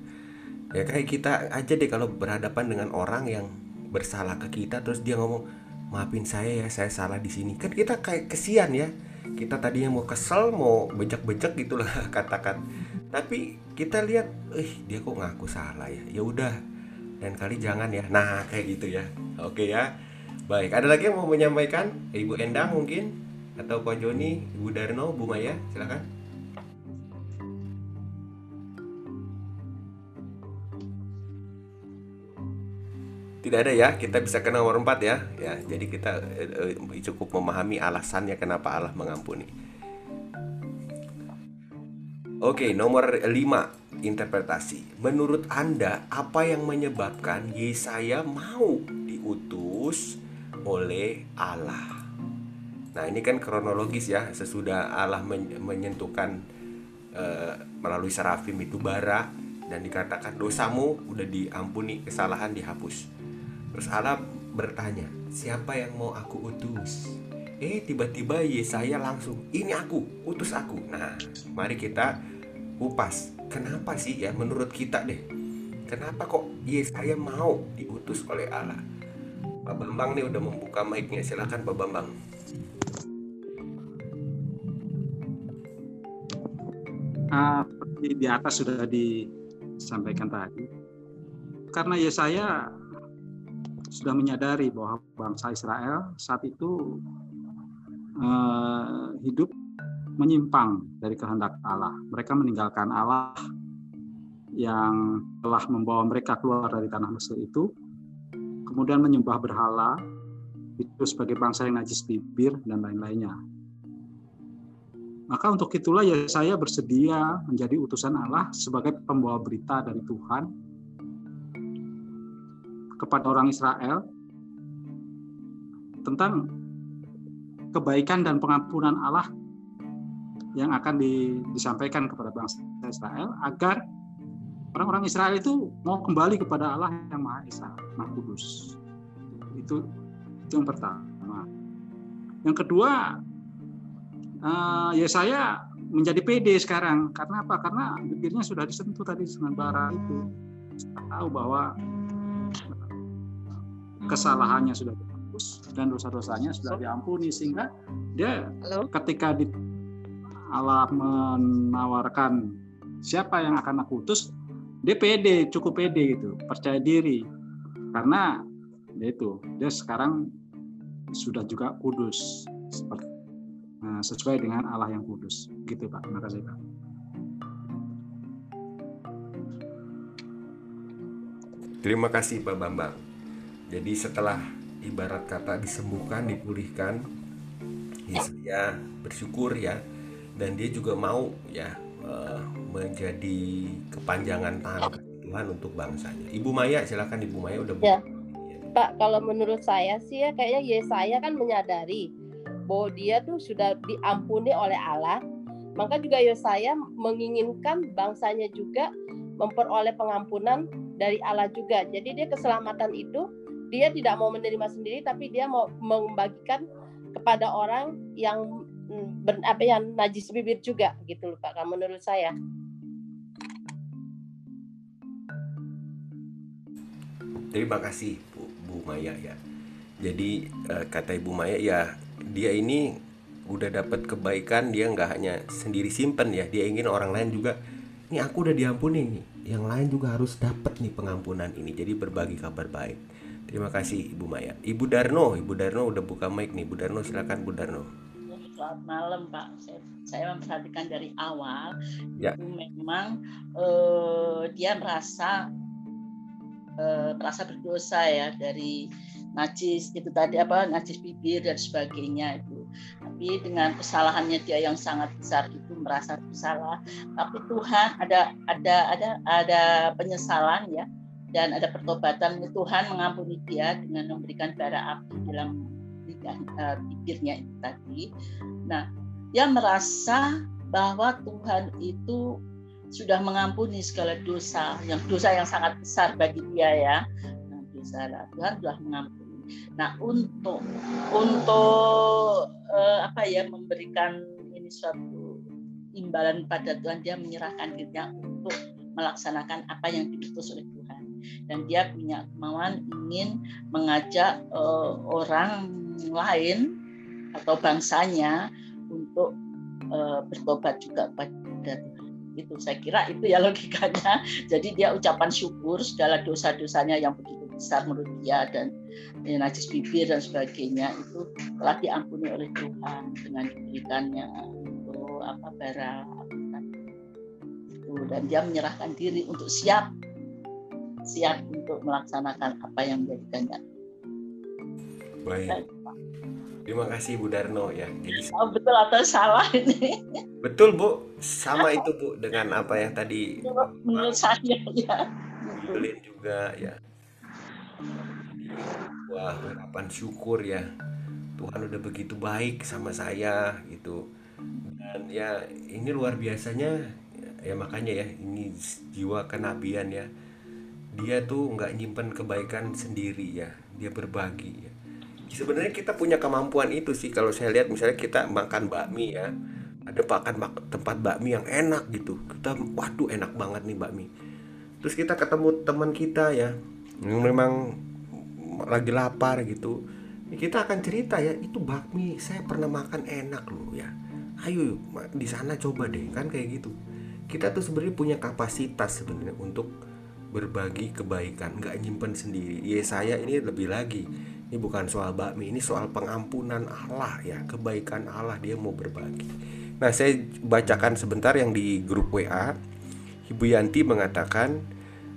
Ya kayak kita aja deh kalau berhadapan dengan orang yang bersalah ke kita terus dia ngomong maafin saya ya saya salah di sini. Kan kita kayak kesian ya kita tadinya mau kesel mau bejek-bejek gitulah katakan. Tapi kita lihat eh dia kok ngaku salah ya? Ya udah dan kali jangan ya. Nah kayak gitu ya. Oke ya. Baik ada lagi yang mau menyampaikan? Ibu Endang mungkin? Atau Pak Joni, Ibu Darno, Bu Maya, silakan. Tidak ada ya, kita bisa ke nomor 4 ya. Ya, jadi kita eh, eh, cukup memahami alasannya kenapa Allah mengampuni. Oke, nomor 5 interpretasi. Menurut Anda, apa yang menyebabkan Yesaya mau diutus oleh Allah? Nah ini kan kronologis ya sesudah Allah menyentuhkan uh, melalui serafim itu bara dan dikatakan dosamu udah diampuni kesalahan dihapus. Terus bertanya siapa yang mau aku utus? Eh tiba-tiba Yesaya langsung ini aku utus aku. Nah mari kita kupas kenapa sih ya menurut kita deh kenapa kok Yesaya mau diutus oleh Allah? Pak Bambang nih udah membuka mic-nya silakan Pak Bambang. uh, di atas sudah disampaikan tadi. Karena Yesaya sudah menyadari bahwa bangsa Israel saat itu uh, hidup menyimpang dari kehendak Allah. Mereka meninggalkan Allah yang telah membawa mereka keluar dari tanah Mesir itu, kemudian menyembah berhala, itu sebagai bangsa yang najis bibir dan lain-lainnya. Maka untuk itulah ya saya bersedia menjadi utusan Allah sebagai pembawa berita dari Tuhan kepada orang Israel tentang kebaikan dan pengampunan Allah yang akan disampaikan kepada bangsa Israel agar orang-orang Israel itu mau kembali kepada Allah yang Maha Esa, Maha Kudus. Itu, itu yang pertama. Yang kedua, uh, ya saya menjadi pede sekarang karena apa karena bibirnya sudah disentuh tadi dengan bara itu saya tahu bahwa kesalahannya sudah dihapus dan dosa-dosanya sudah diampuni sehingga dia Halo? ketika di Allah menawarkan siapa yang akan aku utus dia pede cukup pede gitu percaya diri karena dia itu dia sekarang sudah juga kudus seperti Nah, sesuai dengan Allah yang kudus. Gitu Pak. Terima kasih Pak. Terima kasih Pak Bambang. Jadi setelah ibarat kata disembuhkan, dipulihkan, ya bersyukur ya, dan dia juga mau ya eh, menjadi kepanjangan tangan Tuhan untuk bangsanya. Ibu Maya, silakan Ibu Maya udah. Ya. Pak, kalau menurut saya sih ya kayaknya Yesaya kan menyadari bahwa dia tuh sudah diampuni oleh Allah, maka juga Yesaya menginginkan bangsanya juga memperoleh pengampunan dari Allah juga. Jadi dia keselamatan itu dia tidak mau menerima sendiri tapi dia mau membagikan kepada orang yang mm, ber, apa yang najis bibir juga gitu loh Pak menurut saya. Terima kasih Bu, Bu Maya ya. Jadi eh, kata Ibu Maya ya dia ini udah dapat kebaikan dia nggak hanya sendiri simpen ya dia ingin orang lain juga ini aku udah diampuni nih yang lain juga harus dapat nih pengampunan ini jadi berbagi kabar baik terima kasih Ibu Maya Ibu Darno Ibu Darno udah buka mic nih Ibu Darno silakan Bu Darno Selamat malam Pak. Saya, saya memperhatikan dari awal Ya. itu memang eh, dia merasa eh, merasa berdosa ya dari najis itu tadi apa najis bibir dan sebagainya itu. Tapi dengan kesalahannya dia yang sangat besar itu merasa bersalah. Tapi Tuhan ada ada ada ada penyesalan ya dan ada pertobatan Tuhan mengampuni dia dengan memberikan bara api dalam lidah eh, bibirnya itu tadi. Nah, dia merasa bahwa Tuhan itu sudah mengampuni segala dosa, yang dosa yang sangat besar bagi dia ya. Nah, dosa. Tuhan sudah mengampuni. Nah, untuk untuk eh, apa ya memberikan ini suatu imbalan pada Tuhan, dia menyerahkan dirinya untuk melaksanakan apa yang diutus oleh Tuhan. Dan dia punya kemauan ingin mengajak eh, orang lain atau bangsanya untuk eh, bertobat juga Tuhan. Itu saya kira itu ya logikanya. Jadi dia ucapan syukur segala dosa-dosanya yang begitu besar menurut dia dan eh, najis bibir dan sebagainya itu telah diampuni oleh Tuhan dengan diberikannya itu apa bara itu dan dia menyerahkan diri untuk siap siap untuk melaksanakan apa yang menjadi kehendak. baik. Terima kasih Bu Darno ya. Jadi Oh, betul atau salah ini? betul Bu. Sama itu Bu dengan apa yang tadi Menurut saya ya. Ibelin juga ya. Wah ungkapan syukur ya. Tuhan udah begitu baik sama saya gitu. Dan ya ini luar biasanya ya makanya ya ini jiwa kenabian ya dia tuh nggak nyimpen kebaikan sendiri ya. Dia berbagi ya. Sebenarnya kita punya kemampuan itu sih. Kalau saya lihat misalnya kita makan bakmi ya ada makan mak- tempat bakmi yang enak gitu. Kita waduh enak banget nih bakmi. Terus kita ketemu teman kita ya yang memang lagi lapar gitu. Kita akan cerita ya itu bakmi saya pernah makan enak loh ya. Ayo di sana coba deh kan kayak gitu. Kita tuh sebenarnya punya kapasitas sebenarnya untuk berbagi kebaikan nggak nyimpen sendiri. Ya saya ini lebih lagi. Ini bukan soal bakmi ini soal pengampunan Allah ya kebaikan Allah dia mau berbagi. Nah saya bacakan sebentar yang di grup WA Ibu Yanti mengatakan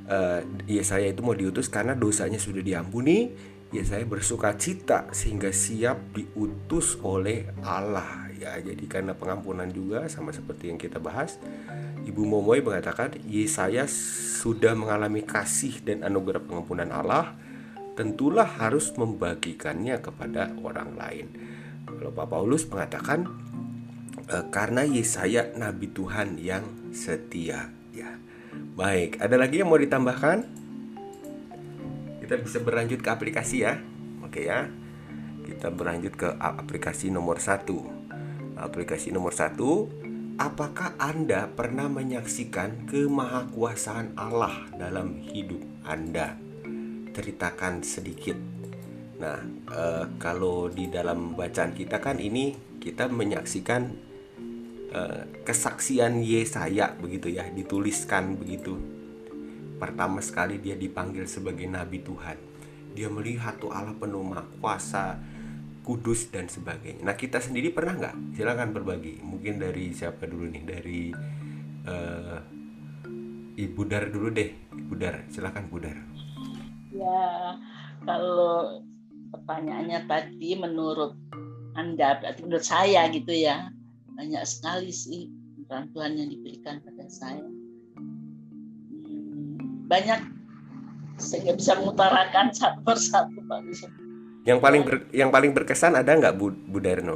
eh, ya saya itu mau diutus karena dosanya sudah diampuni. Ya saya bersuka cita sehingga siap diutus oleh Allah ya jadi karena pengampunan juga sama seperti yang kita bahas Ibu Momoy mengatakan Yesaya sudah mengalami kasih dan anugerah pengampunan Allah tentulah harus membagikannya kepada orang lain. Kalau Pak Paulus mengatakan "Eh, karena Yesaya nabi Tuhan yang setia. Ya baik. Ada lagi yang mau ditambahkan? Kita bisa berlanjut ke aplikasi ya. Oke ya. Kita berlanjut ke aplikasi nomor satu aplikasi nomor satu apakah anda pernah menyaksikan kemahakuasaan Allah dalam hidup anda? Ceritakan sedikit. Nah eh, kalau di dalam bacaan kita kan ini kita menyaksikan eh, kesaksian Yesaya begitu ya dituliskan begitu. Pertama sekali dia dipanggil sebagai nabi Tuhan. Dia melihat tuh Allah penuh maha kuasa kudus dan sebagainya. Nah kita sendiri pernah nggak? Silakan berbagi. Mungkin dari siapa dulu nih? Dari eh, Ibu Dar dulu deh. Ibu Dar silakan Bu Dar. Ya, kalau pertanyaannya tadi menurut Anda, berarti menurut saya gitu ya, banyak sekali sih bantuan yang diberikan pada saya. Hmm, banyak saya bisa mengutarakan satu persatu Pak. Yang paling ber- yang paling berkesan ada nggak Bu, Bu Darno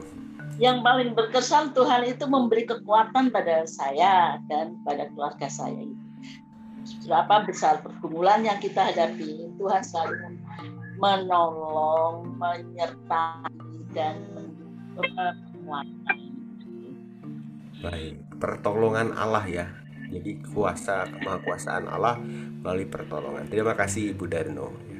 Yang paling berkesan Tuhan itu memberi kekuatan pada saya dan pada keluarga saya. Berapa besar pergumulan yang kita hadapi, Tuhan selalu menolong, menyertai dan menguatkan. Baik, pertolongan Allah ya. Jadi kuasa kemahakuasaan Allah melalui pertolongan. Terima kasih Ibu Darno.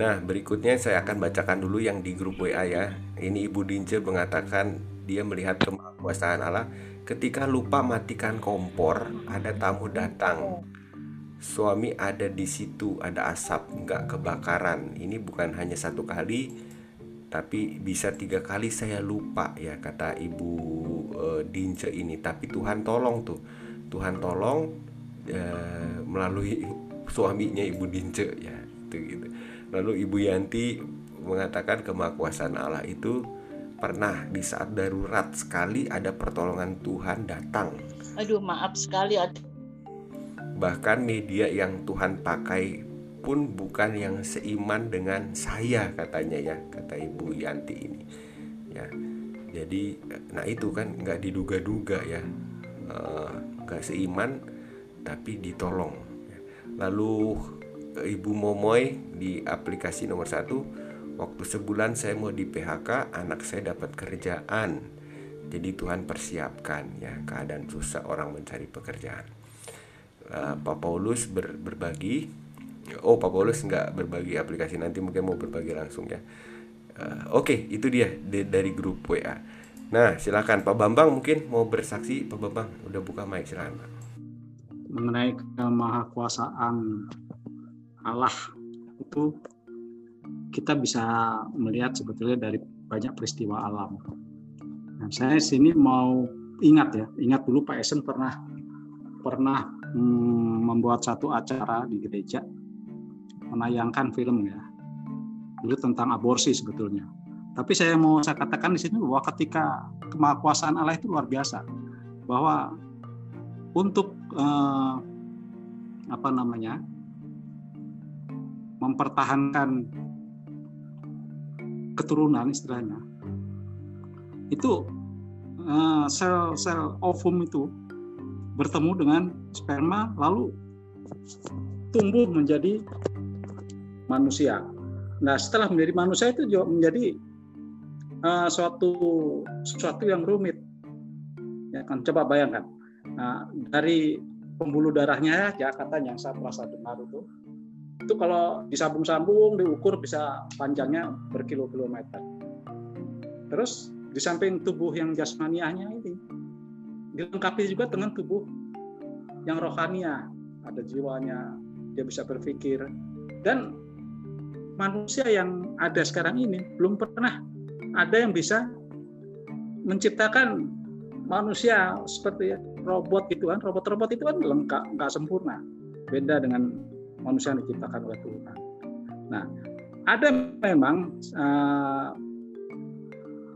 Nah berikutnya saya akan bacakan dulu yang di grup WA ya. Ini Ibu Dince mengatakan dia melihat kemahakuasaan Allah ketika lupa matikan kompor ada tamu datang. Suami ada di situ ada asap nggak kebakaran. Ini bukan hanya satu kali tapi bisa tiga kali saya lupa ya kata ibu e, Dince ini. Tapi Tuhan tolong tuh. Tuhan tolong e, melalui suaminya ibu Dince ya itu gitu lalu ibu Yanti mengatakan kemakuasaan Allah itu pernah di saat darurat sekali ada pertolongan Tuhan datang aduh maaf sekali Bahkan media yang Tuhan pakai pun bukan yang seiman dengan saya katanya ya, kata Ibu Yanti ini. Ya, jadi nah itu kan nggak diduga-duga ya, eh, nggak seiman tapi ditolong. Lalu Ibu Momoy di aplikasi nomor satu, waktu sebulan saya mau di PHK, anak saya dapat kerjaan. Jadi Tuhan persiapkan ya. Keadaan susah orang mencari pekerjaan. Uh, Pak Paulus ber, berbagi. Oh Pak Paulus nggak berbagi aplikasi nanti mungkin mau berbagi langsung ya. Uh, oke okay, itu dia di, dari grup WA nah silakan. Pak Bambang mungkin mau bersaksi. Pak Bambang udah buka mic silakan mengenai kemahakuasaan Allah itu kita bisa melihat sebetulnya dari banyak peristiwa alam. Nah, saya sini mau ingat ya, ingat dulu Pak Esen pernah pernah hmm, membuat satu acara di gereja menayangkan film ya dulu tentang aborsi sebetulnya tapi saya mau saya katakan di sini bahwa ketika kemahakuasaan Allah itu luar biasa bahwa untuk eh, apa namanya mempertahankan keturunan istilahnya itu eh, sel sel ovum itu bertemu dengan sperma lalu tumbuh menjadi manusia. Nah, setelah menjadi manusia itu juga menjadi uh, suatu sesuatu yang rumit. Ya kan, coba bayangkan. Nah, dari pembuluh darahnya ya katanya yang saya merasa dengar itu, itu kalau disambung-sambung diukur bisa panjangnya berkilo-kilometer. Terus di samping tubuh yang jasmaniahnya ini dilengkapi juga dengan tubuh yang rohania, ada jiwanya, dia bisa berpikir. Dan manusia yang ada sekarang ini belum pernah ada yang bisa menciptakan manusia seperti robot gitu kan. Robot-robot itu kan lengkap, nggak sempurna. Beda dengan manusia yang diciptakan oleh Tuhan. Nah, ada memang uh,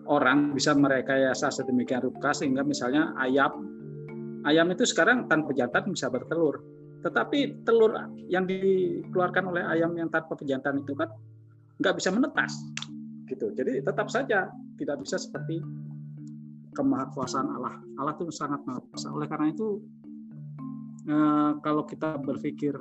orang bisa merekayasa sedemikian rupa sehingga misalnya ayam ayam itu sekarang tanpa jantan bisa bertelur. Tetapi telur yang dikeluarkan oleh ayam yang tanpa pejantan itu kan nggak bisa menetas, gitu. Jadi tetap saja tidak bisa seperti kemahakuasaan Allah. Allah itu sangat maha kuasa. Oleh karena itu eh, kalau kita berpikir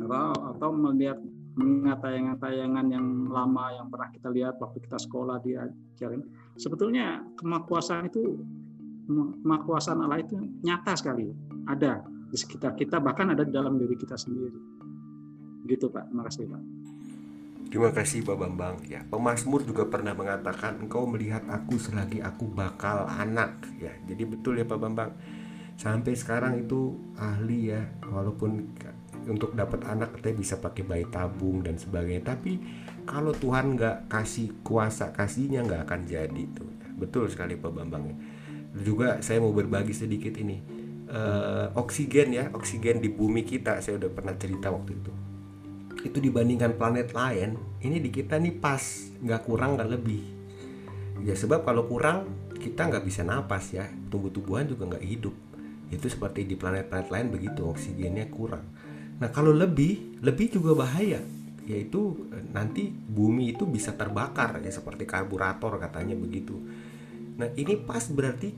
atau, atau melihat mengingat tayangan-tayangan yang lama yang pernah kita lihat waktu kita sekolah diajarin sebetulnya kemakuasaan itu kemakuasaan Allah itu nyata sekali ada di sekitar kita bahkan ada di dalam diri kita sendiri gitu Pak terima kasih Pak Terima kasih Pak Bambang ya. Pemasmur juga pernah mengatakan engkau melihat aku selagi aku bakal anak ya. Jadi betul ya Pak Bambang. Sampai sekarang itu ahli ya walaupun untuk dapat anak kita bisa pakai bayi tabung dan sebagainya. Tapi kalau Tuhan nggak kasih kuasa kasihnya nggak akan jadi tuh. Betul sekali Pak Bambang. Juga saya mau berbagi sedikit ini. Uh, oksigen ya oksigen di bumi kita. Saya udah pernah cerita waktu itu. Itu dibandingkan planet lain ini di kita nih pas nggak kurang nggak lebih. Ya sebab kalau kurang kita nggak bisa napas ya. Tumbuh-tumbuhan juga nggak hidup. Itu seperti di planet-planet lain begitu oksigennya kurang Nah, kalau lebih, lebih juga bahaya, yaitu eh, nanti bumi itu bisa terbakar ya seperti karburator katanya begitu. Nah, ini pas berarti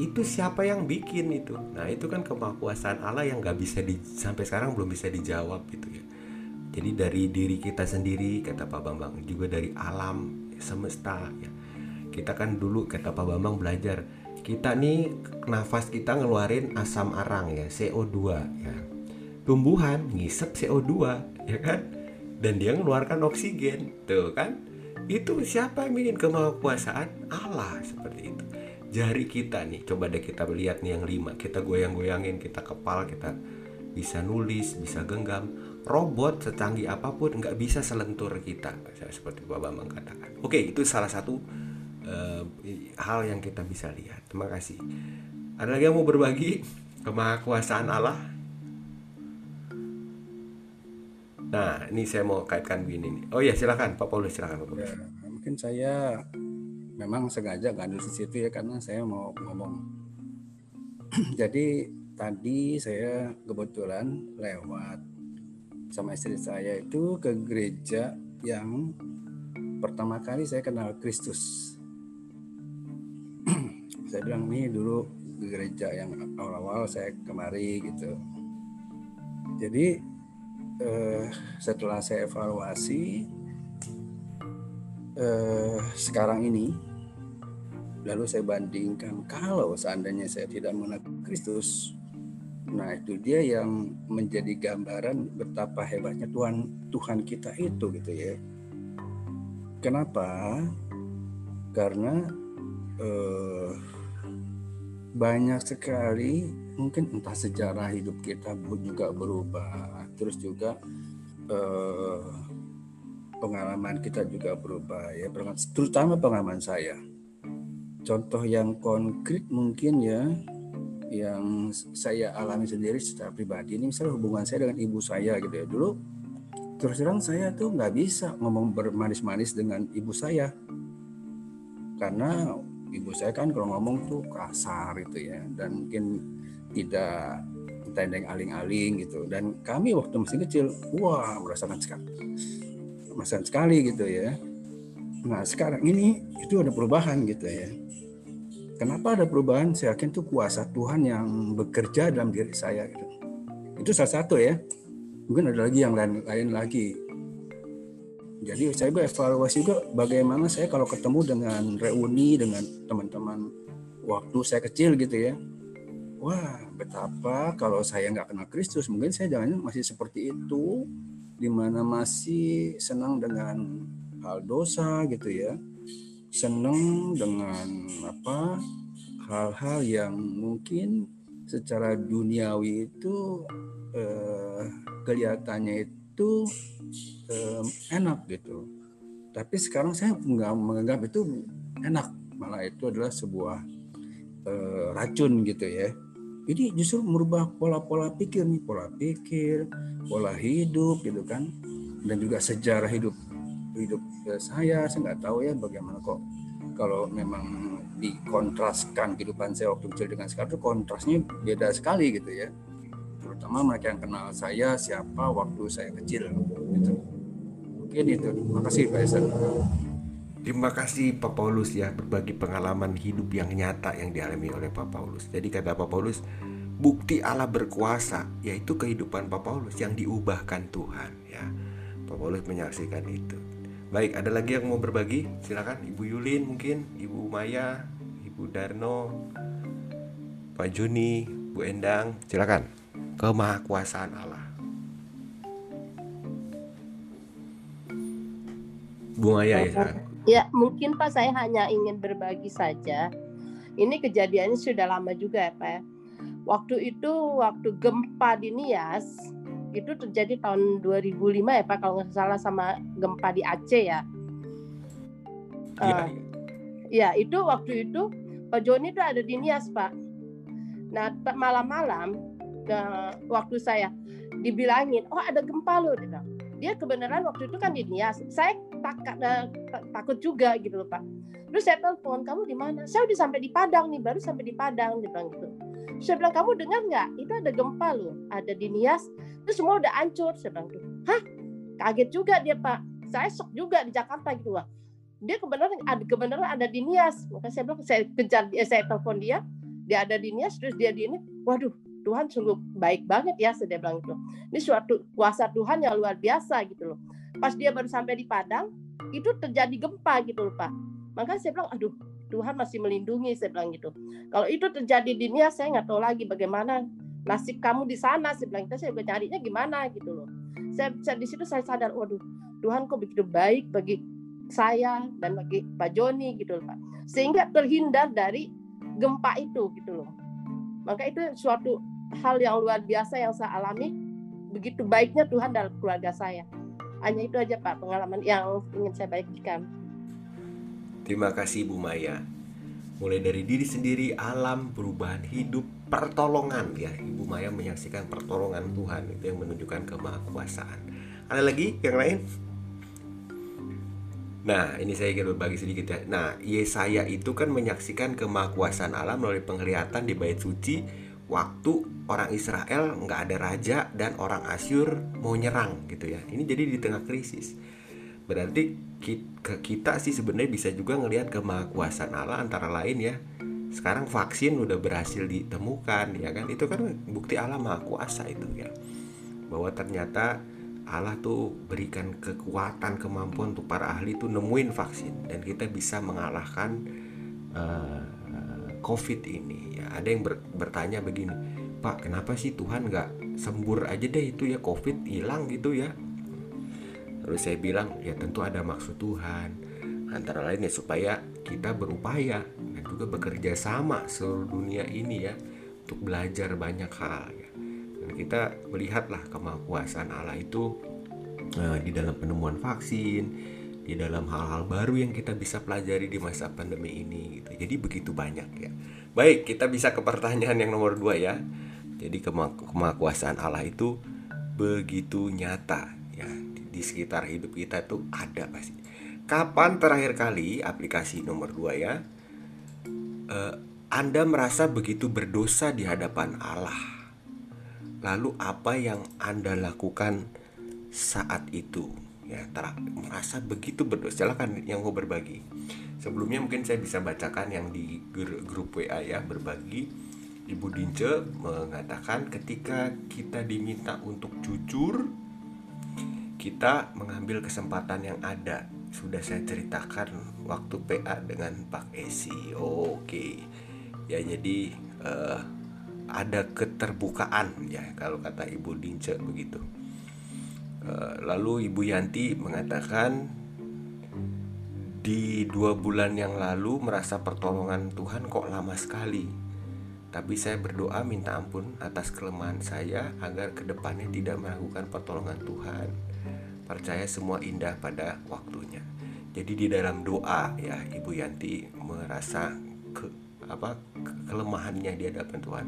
itu siapa yang bikin itu? Nah, itu kan kemakuasaan Allah yang nggak bisa di, sampai sekarang belum bisa dijawab gitu ya. Jadi dari diri kita sendiri kata Pak Bambang, juga dari alam semesta ya. Kita kan dulu kata Pak Bambang belajar kita nih nafas kita ngeluarin asam arang ya CO2 ya tumbuhan ngisep CO2 ya kan dan dia mengeluarkan oksigen tuh kan Itu siapa yang bikin kemahakuasaan? Allah seperti itu. Jari kita nih, coba deh kita lihat nih yang lima. Kita goyang-goyangin, kita kepal, kita bisa nulis, bisa genggam. Robot secanggih apa pun nggak bisa selentur kita, seperti Bapak Bambang katakan. Oke, itu salah satu uh, hal yang kita bisa lihat. Terima kasih. Ada lagi yang mau berbagi kemahakuasaan Allah? Nah, ini saya mau kaitkan begini nih. Oh ya, silakan Pak Paulus, silakan Pak Paulus. Ya, mungkin saya memang sengaja nggak di situ ya karena saya mau ngomong. Jadi tadi saya kebetulan lewat sama istri saya itu ke gereja yang pertama kali saya kenal Kristus. saya bilang nih dulu gereja yang awal-awal saya kemari gitu. Jadi eh, setelah saya evaluasi eh, sekarang ini lalu saya bandingkan kalau seandainya saya tidak mengenal Kristus nah itu dia yang menjadi gambaran betapa hebatnya Tuhan Tuhan kita itu gitu ya. Kenapa? Karena eh, banyak sekali mungkin entah sejarah hidup kita juga berubah terus juga eh, pengalaman kita juga berubah ya. Terutama pengalaman saya. Contoh yang konkret mungkin ya yang saya alami sendiri secara pribadi ini misalnya hubungan saya dengan ibu saya gitu ya. Dulu terus terang saya tuh nggak bisa ngomong bermanis-manis dengan ibu saya. Karena ibu saya kan kalau ngomong tuh kasar gitu ya. Dan mungkin tidak tendeng aling-aling gitu. Dan kami waktu masih kecil wah merasakan sekali. Merasakan sekali gitu ya. Nah sekarang ini itu ada perubahan gitu ya. Kenapa ada perubahan? Saya yakin itu kuasa Tuhan yang bekerja dalam diri saya gitu. Itu salah satu ya. Mungkin ada lagi yang lain lain lagi. Jadi saya evaluasi juga bagaimana saya kalau ketemu dengan reuni dengan teman-teman waktu saya kecil gitu ya wah betapa kalau saya nggak kenal Kristus mungkin saya jangan masih seperti itu di mana masih senang dengan hal dosa gitu ya. Senang dengan apa hal-hal yang mungkin secara duniawi itu eh, kelihatannya itu eh, enak gitu. Tapi sekarang saya nggak menganggap itu enak malah itu adalah sebuah eh, racun gitu ya ini justru merubah pola-pola pikir nih pola pikir pola hidup gitu kan. Dan juga sejarah hidup hidup saya saya nggak tahu ya bagaimana kok. Kalau memang dikontraskan kehidupan saya waktu kecil dengan sekarang itu kontrasnya beda sekali gitu ya. Terutama mereka yang kenal saya siapa waktu saya kecil gitu. Mungkin itu. Terima kasih Pak Esen Terima kasih Pak Paulus ya berbagi pengalaman hidup yang nyata yang dialami oleh Pak Paulus. Jadi kata Pak Paulus, bukti Allah berkuasa yaitu kehidupan Pak Paulus yang diubahkan Tuhan ya. Pak Paulus menyaksikan itu. Baik, ada lagi yang mau berbagi? Silakan Ibu Yulin mungkin, Ibu Maya, Ibu Darno, Pak Juni, Bu Endang, silakan. Kemahakuasaan Allah. Bu Maya ya, silakan. Ya, mungkin Pak saya hanya ingin berbagi saja. Ini kejadiannya sudah lama juga ya Pak. Ya. Waktu itu waktu gempa di Nias itu terjadi tahun 2005 ya Pak kalau nggak salah sama gempa di Aceh ya. Iya. Uh, ya itu waktu itu Pak Joni itu ada di Nias Pak. Nah malam-malam uh, waktu saya dibilangin oh ada gempa loh dia kebenaran waktu itu kan di Nias. Saya tak, uh, takut juga gitu loh Pak. Terus saya telepon, kamu di mana? Saya udah sampai di Padang nih, baru sampai di Padang, dia bilang gitu. Saya bilang, kamu dengar nggak? Itu ada gempa loh, ada di Nias. Terus semua udah hancur. Saya bilang gitu. Hah? Kaget juga dia Pak. Saya sok juga di Jakarta gitu loh. Dia kebenaran ada kebenaran ada di Nias. Maka saya bilang, saya kejar saya telepon dia, dia ada di Nias, terus dia di ini. Waduh, Tuhan sungguh baik banget ya, saya bilang itu. Ini suatu kuasa Tuhan yang luar biasa gitu loh. Pas dia baru sampai di Padang, itu terjadi gempa gitu loh Pak. Maka saya bilang, aduh Tuhan masih melindungi, saya bilang gitu. Kalau itu terjadi di dunia, saya nggak tahu lagi bagaimana nasib kamu di sana. Saya bilang, saya juga carinya gimana gitu loh. Saya, saya di situ saya sadar, waduh Tuhan kok begitu baik bagi saya dan bagi Pak Joni gitu loh Pak. Sehingga terhindar dari gempa itu gitu loh. Maka itu suatu hal yang luar biasa yang saya alami. Begitu baiknya Tuhan dalam keluarga saya. Hanya itu aja Pak pengalaman yang ingin saya bagikan. Terima kasih Bu Maya. Mulai dari diri sendiri, alam, perubahan hidup, pertolongan ya. Ibu Maya menyaksikan pertolongan Tuhan itu yang menunjukkan kemahakuasaan. Ada lagi yang lain? Nah, ini saya ingin berbagi sedikit ya. Nah, Yesaya itu kan menyaksikan kemahakuasaan Allah melalui penglihatan di bait suci waktu orang Israel nggak ada raja dan orang Asyur mau nyerang gitu ya. Ini jadi di tengah krisis. Berarti ke kita sih sebenarnya bisa juga ngelihat kemahakuasaan Allah antara lain ya. Sekarang vaksin udah berhasil ditemukan ya kan. Itu kan bukti Allah maha kuasa itu ya. Bahwa ternyata Allah tuh berikan kekuatan kemampuan untuk para ahli tuh nemuin vaksin dan kita bisa mengalahkan uh, COVID ini. Ya, ada yang ber, bertanya begini, Pak, kenapa sih Tuhan nggak sembur aja deh itu ya COVID hilang gitu ya? Lalu saya bilang, ya tentu ada maksud Tuhan. Antara lain ya supaya kita berupaya dan juga bekerja sama seluruh dunia ini ya untuk belajar banyak hal. Ya kita melihatlah kemakuasaan Allah itu uh, di dalam penemuan vaksin di dalam hal-hal baru yang kita bisa pelajari di masa pandemi ini gitu. Jadi begitu banyak ya. Baik, kita bisa ke pertanyaan yang nomor dua ya. Jadi kemakuasaan Allah itu begitu nyata ya di, sekitar hidup kita tuh ada pasti. Kapan terakhir kali aplikasi nomor dua ya? Uh, anda merasa begitu berdosa di hadapan Allah Lalu apa yang Anda lakukan saat itu? Ya, ter merasa begitu berdosa. Silakan yang mau berbagi. Sebelumnya mungkin saya bisa bacakan yang di grup WA ya berbagi. Ibu Dince mengatakan ketika kita diminta untuk jujur, kita mengambil kesempatan yang ada. Sudah saya ceritakan waktu PA dengan Pak Esi. Oke. Ya jadi uh, ada keterbukaan ya kalau kata Ibu Dince begitu. Eh, lalu Ibu Yanti mengatakan di dua bulan yang lalu merasa pertolongan Tuhan kok lama sekali. Tapi saya berdoa minta ampun atas kelemahan saya agar ke depannya tidak meragukan pertolongan Tuhan. Percaya semua indah pada waktunya. Jadi di dalam doa ya Ibu Yanti merasa ke apa kelemahannya di hadapan Tuhan.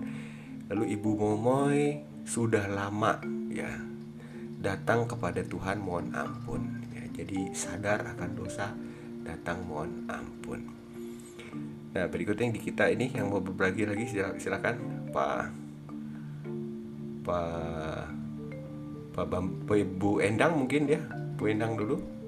Lalu Ibu Momoy sudah lama ya datang kepada Tuhan mohon ampun ya. Jadi sadar akan dosa datang mohon ampun. Nah berikutnya di kita ini yang mau berbagi lagi silakan Pak Pak Pak Bu Endang mungkin ya Bu Endang dulu.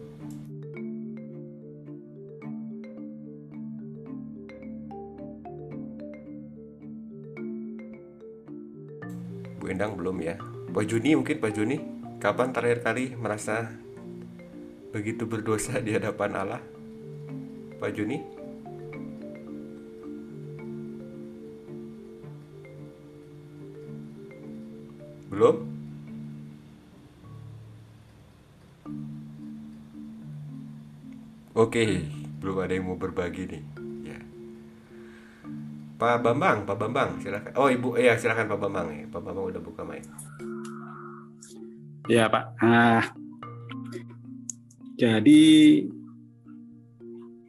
Endang belum ya Pak Juni mungkin Pak Juni Kapan terakhir kali merasa Begitu berdosa di hadapan Allah Pak Juni Belum? Oke, belum ada yang mau berbagi nih. Pak Bambang, Pak Bambang, silakan. Oh, Ibu, ya silakan Pak Bambang ya. Pak Bambang udah buka mic. Ya, Pak. Nah, jadi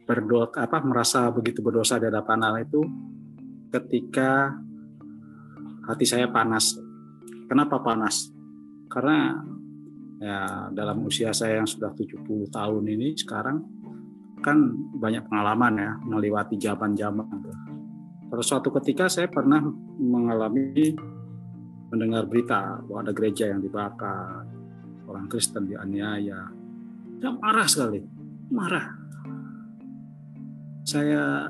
berdoa apa merasa begitu berdosa di hadapan Allah itu ketika hati saya panas. Kenapa panas? Karena ya dalam usia saya yang sudah 70 tahun ini sekarang kan banyak pengalaman ya melewati zaman-zaman pada suatu ketika saya pernah mengalami mendengar berita bahwa ada gereja yang dibakar, orang Kristen dianiaya. Saya marah sekali, marah. Saya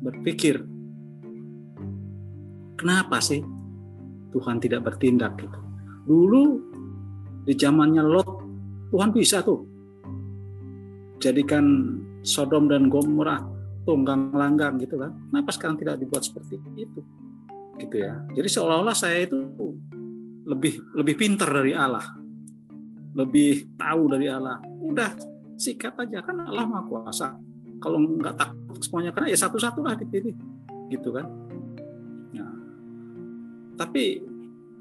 berpikir, kenapa sih Tuhan tidak bertindak gitu? Dulu di zamannya Lot, Tuhan bisa tuh jadikan Sodom dan Gomorrah tunggang langgang gitu kan. Kenapa sekarang tidak dibuat seperti itu? Gitu ya. Jadi seolah-olah saya itu lebih lebih pintar dari Allah. Lebih tahu dari Allah. Udah sikat aja kan Allah maha kuasa kalau nggak takut semuanya karena ya satu-satu lah dipilih gitu kan nah, tapi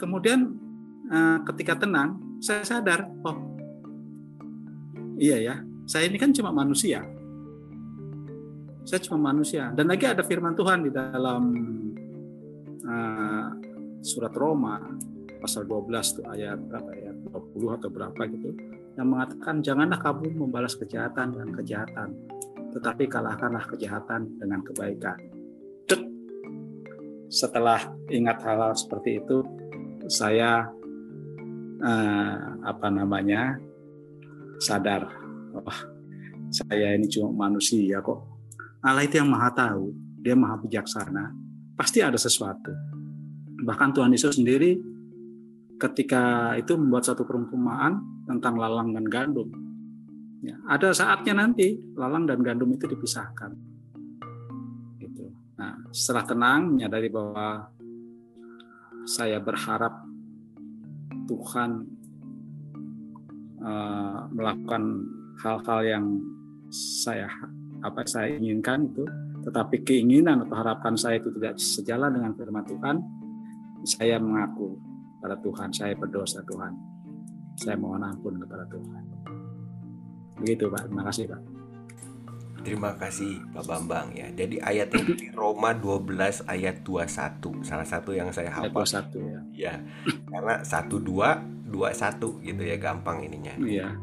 kemudian eh, ketika tenang saya sadar oh iya ya saya ini kan cuma manusia saya cuma manusia dan lagi ada firman Tuhan di dalam uh, surat Roma pasal 12 tuh ayat berapa ya 20 atau berapa gitu yang mengatakan janganlah kamu membalas kejahatan dengan kejahatan tetapi kalahkanlah kejahatan dengan kebaikan. Cuk. Setelah ingat hal-hal seperti itu, saya eh, apa namanya sadar, wah saya ini cuma manusia kok. Allah itu yang maha tahu, dia maha bijaksana, pasti ada sesuatu. Bahkan Tuhan Yesus sendiri ketika itu membuat satu perumpamaan tentang lalang dan gandum. Ya, ada saatnya nanti lalang dan gandum itu dipisahkan. Gitu. Nah, setelah tenang menyadari bahwa saya berharap Tuhan uh, melakukan hal-hal yang saya apa saya inginkan itu, tetapi keinginan atau harapan saya itu tidak sejalan dengan firman Tuhan, saya mengaku pada Tuhan, saya berdosa Tuhan. Saya mohon ampun kepada Tuhan. Begitu Pak, terima kasih Pak. Terima kasih Pak Bambang ya. Jadi ayat itu di Roma 12 ayat 21. Salah satu yang saya hafal. Ayat 21 ya. Ya. Karena 12 21 gitu ya gampang ininya. Iya.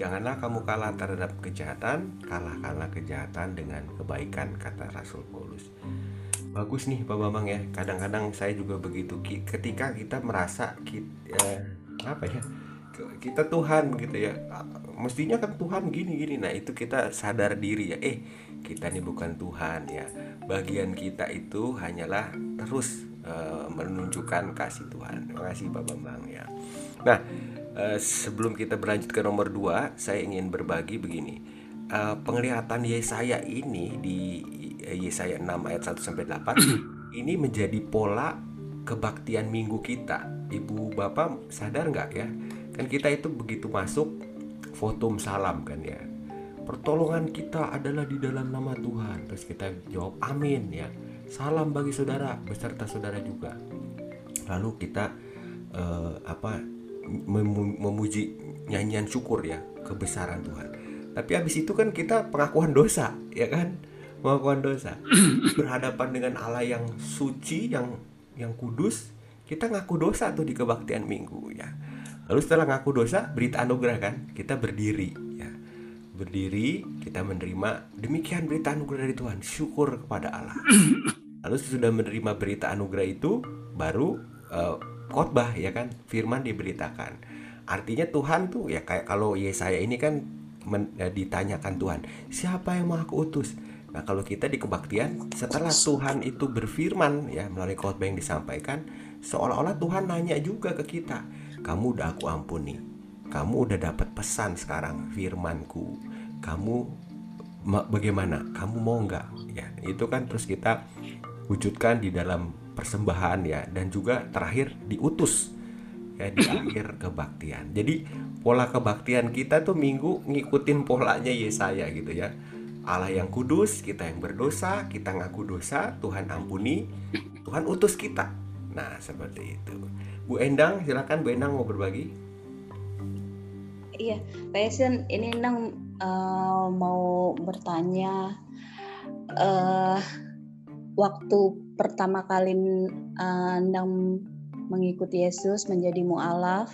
Janganlah kamu kalah terhadap kejahatan, kalahkanlah kejahatan dengan kebaikan kata Rasul Paulus. Bagus nih Pak Bambang ya. Kadang-kadang saya juga begitu. Ketika kita merasa kita, eh, apa ya? kita Tuhan gitu ya mestinya kan Tuhan gini gini nah itu kita sadar diri ya eh kita ini bukan Tuhan ya bagian kita itu hanyalah terus uh, menunjukkan kasih Tuhan terima kasih Pak Bambang ya nah uh, sebelum kita berlanjut ke nomor 2 saya ingin berbagi begini. Uh, penglihatan Yesaya ini di Yesaya 6 ayat 1 sampai 8 ini menjadi pola kebaktian minggu kita. Ibu bapak sadar nggak ya? Kan kita itu begitu masuk foto salam kan ya. Pertolongan kita adalah di dalam nama Tuhan. Terus kita jawab amin ya. Salam bagi saudara beserta saudara juga. Lalu kita uh, apa memuji nyanyian syukur ya kebesaran Tuhan tapi habis itu kan kita pengakuan dosa ya kan pengakuan dosa berhadapan dengan Allah yang suci yang yang kudus kita ngaku dosa tuh di kebaktian minggu ya Lalu setelah ngaku dosa, berita anugerah kan? Kita berdiri ya. Berdiri, kita menerima demikian berita anugerah dari Tuhan. Syukur kepada Allah. Lalu sudah menerima berita anugerah itu, baru uh, khotbah ya kan? Firman diberitakan. Artinya Tuhan tuh ya kayak kalau Yesaya ini kan men, ya, ditanyakan Tuhan, siapa yang mau aku utus? Nah, kalau kita di kebaktian, setelah Tuhan itu berfirman ya melalui khotbah yang disampaikan, seolah-olah Tuhan nanya juga ke kita, kamu udah aku ampuni kamu udah dapat pesan sekarang firmanku kamu bagaimana kamu mau nggak ya itu kan terus kita wujudkan di dalam persembahan ya dan juga terakhir diutus ya di akhir kebaktian. Jadi pola kebaktian kita tuh minggu ngikutin polanya Yesaya gitu ya. Allah yang kudus kita yang berdosa kita ngaku dosa Tuhan ampuni Tuhan utus kita. Nah seperti itu. Bu Endang, silakan Bu Endang mau berbagi. Iya, Passion ini Endang uh, mau bertanya uh, waktu pertama kali uh, Endang mengikuti Yesus menjadi mualaf,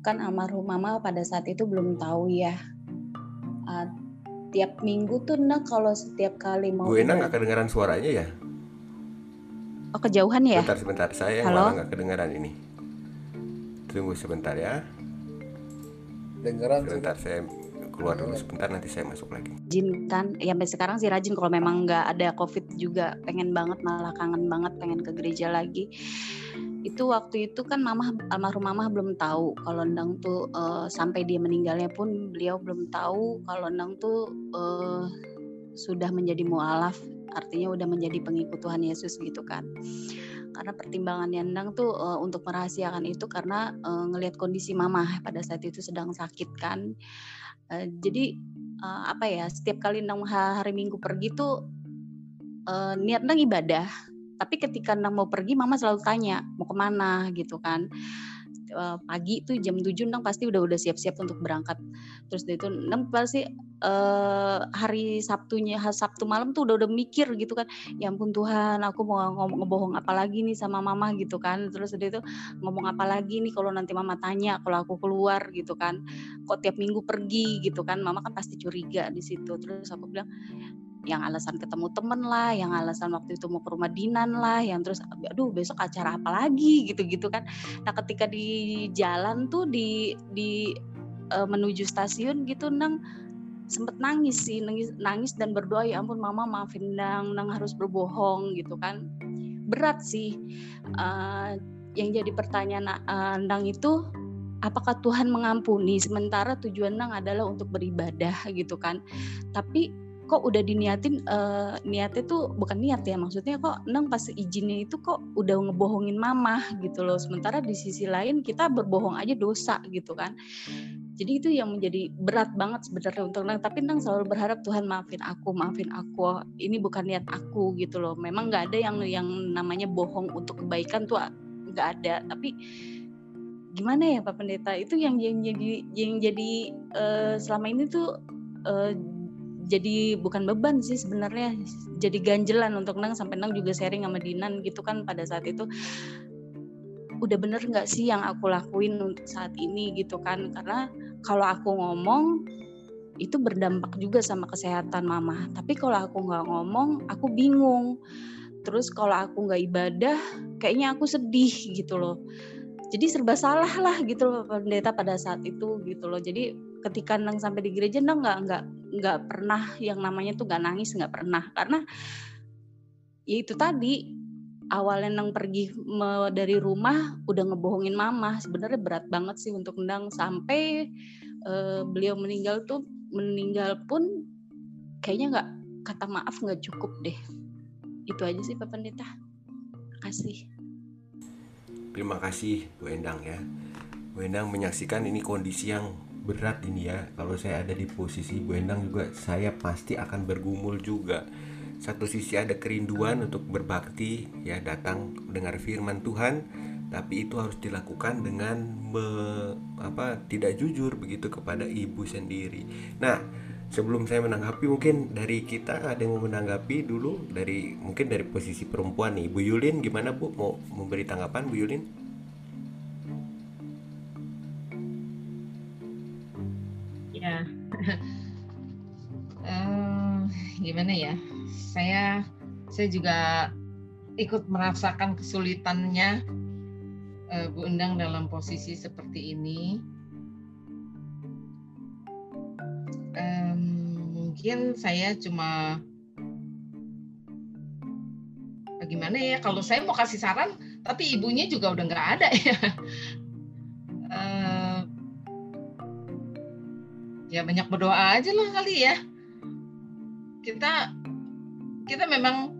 kan almarhum mama pada saat itu belum tahu ya. Uh, tiap minggu tuh nah kalau setiap kali mau Bu Endang nggak kedengaran suaranya ya? Oh kejauhan ya? Sebentar sebentar, saya Halo? malah nggak kedengaran ini. Tunggu sebentar ya. Dengeran sebentar saya keluar dulu sebentar nanti saya masuk lagi. Rajin kan, ya sampai sekarang sih rajin kalau memang nggak ada covid juga pengen banget malah kangen banget pengen ke gereja lagi. Itu waktu itu kan mama almarhum mama belum tahu kalau Endang tuh uh, sampai dia meninggalnya pun beliau belum tahu kalau Endang tuh uh, sudah menjadi mualaf artinya udah menjadi pengikut Tuhan Yesus gitu kan karena pertimbangannya Endang tuh uh, untuk merahasiakan itu karena uh, ngelihat kondisi mama pada saat itu sedang sakit kan. Uh, jadi uh, apa ya setiap kali Endang hari Minggu pergi tuh uh, niat Endang ibadah. Tapi ketika Endang mau pergi, mama selalu tanya mau ke mana gitu kan uh, pagi itu jam 7 nang pasti udah udah siap-siap untuk berangkat. Terus dari itu nang pasti uh, hari Sabtunya hari Sabtu malam tuh udah udah mikir gitu kan. Ya ampun Tuhan, aku mau ngomong ngebohong apa lagi nih sama mama gitu kan. Terus dari itu ngomong apa lagi nih kalau nanti mama tanya kalau aku keluar gitu kan. Kok tiap minggu pergi gitu kan. Mama kan pasti curiga di situ. Terus aku bilang yang alasan ketemu temen lah, yang alasan waktu itu mau ke rumah Dinan lah, yang terus aduh besok acara apa lagi? gitu-gitu kan. Nah ketika di jalan tuh di di uh, menuju stasiun gitu nang sempet nangis sih nangis nangis dan berdoa ya ampun mama maafin nang nang harus berbohong gitu kan. Berat sih uh, yang jadi pertanyaan uh, nang itu apakah Tuhan mengampuni? Sementara tujuan nang adalah untuk beribadah gitu kan. Tapi kok udah diniatin uh, niatnya tuh bukan niat ya maksudnya kok neng pas izinnya itu kok udah ngebohongin mama gitu loh. Sementara di sisi lain kita berbohong aja dosa gitu kan. Jadi itu yang menjadi berat banget sebenarnya untuk neng. Tapi neng selalu berharap Tuhan maafin aku maafin aku. Ini bukan niat aku gitu loh. Memang nggak ada yang yang namanya bohong untuk kebaikan tuh nggak ada. Tapi gimana ya Pak Pendeta? Itu yang yang jadi yang jadi uh, selama ini tuh uh, jadi bukan beban sih sebenarnya. Jadi ganjelan untuk Nang sampai Nang juga sharing sama Dinan gitu kan pada saat itu. Udah bener nggak sih yang aku lakuin untuk saat ini gitu kan? Karena kalau aku ngomong itu berdampak juga sama kesehatan mama. Tapi kalau aku nggak ngomong aku bingung. Terus kalau aku nggak ibadah kayaknya aku sedih gitu loh. Jadi serba salah lah gitu loh pendeta pada saat itu gitu loh. Jadi ketika nang sampai di gereja nang nggak nggak nggak pernah yang namanya tuh nggak nangis nggak pernah. Karena ya itu tadi awalnya nang pergi dari rumah udah ngebohongin mama. Sebenarnya berat banget sih untuk nang sampai uh, beliau meninggal tuh meninggal pun kayaknya nggak kata maaf nggak cukup deh. Itu aja sih Pak Pendeta. Kasih. Terima kasih Bu Endang ya. Bu Endang menyaksikan ini kondisi yang berat ini ya. Kalau saya ada di posisi Bu Endang juga saya pasti akan bergumul juga. Satu sisi ada kerinduan untuk berbakti ya datang dengar firman Tuhan tapi itu harus dilakukan dengan me, apa tidak jujur begitu kepada ibu sendiri. Nah sebelum saya menanggapi mungkin dari kita ada yang menanggapi dulu dari mungkin dari posisi perempuan nih. Bu Yulin gimana Bu? Mau memberi tanggapan Bu Yulin saya saya juga ikut merasakan kesulitannya uh, Bu Endang dalam posisi seperti ini. Um, mungkin saya cuma bagaimana ya kalau saya mau kasih saran tapi ibunya juga udah nggak ada ya. Ya banyak berdoa aja lah kali ya. Kita kita memang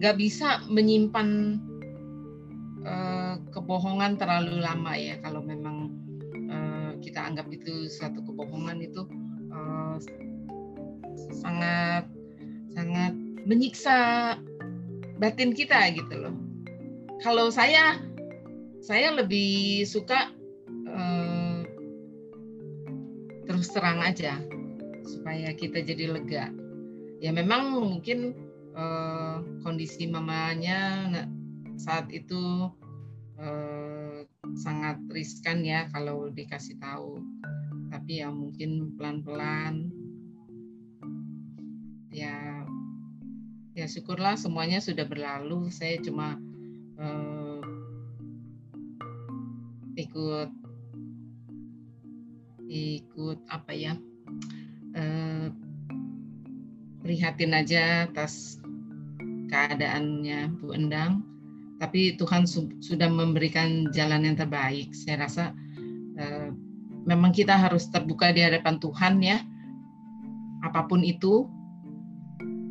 nggak uh, bisa menyimpan uh, kebohongan terlalu lama ya kalau memang uh, kita anggap itu suatu kebohongan itu uh, sangat sangat menyiksa batin kita gitu loh kalau saya saya lebih suka terus terang aja supaya kita jadi lega. Ya memang mungkin uh, kondisi mamanya saat itu uh, sangat riskan ya kalau dikasih tahu. Tapi ya mungkin pelan-pelan ya ya syukurlah semuanya sudah berlalu. Saya cuma uh, ikut ikut apa ya eh, prihatin aja atas keadaannya Bu Endang tapi Tuhan su sudah memberikan jalan yang terbaik saya rasa eh, memang kita harus terbuka di hadapan Tuhan ya apa pun itu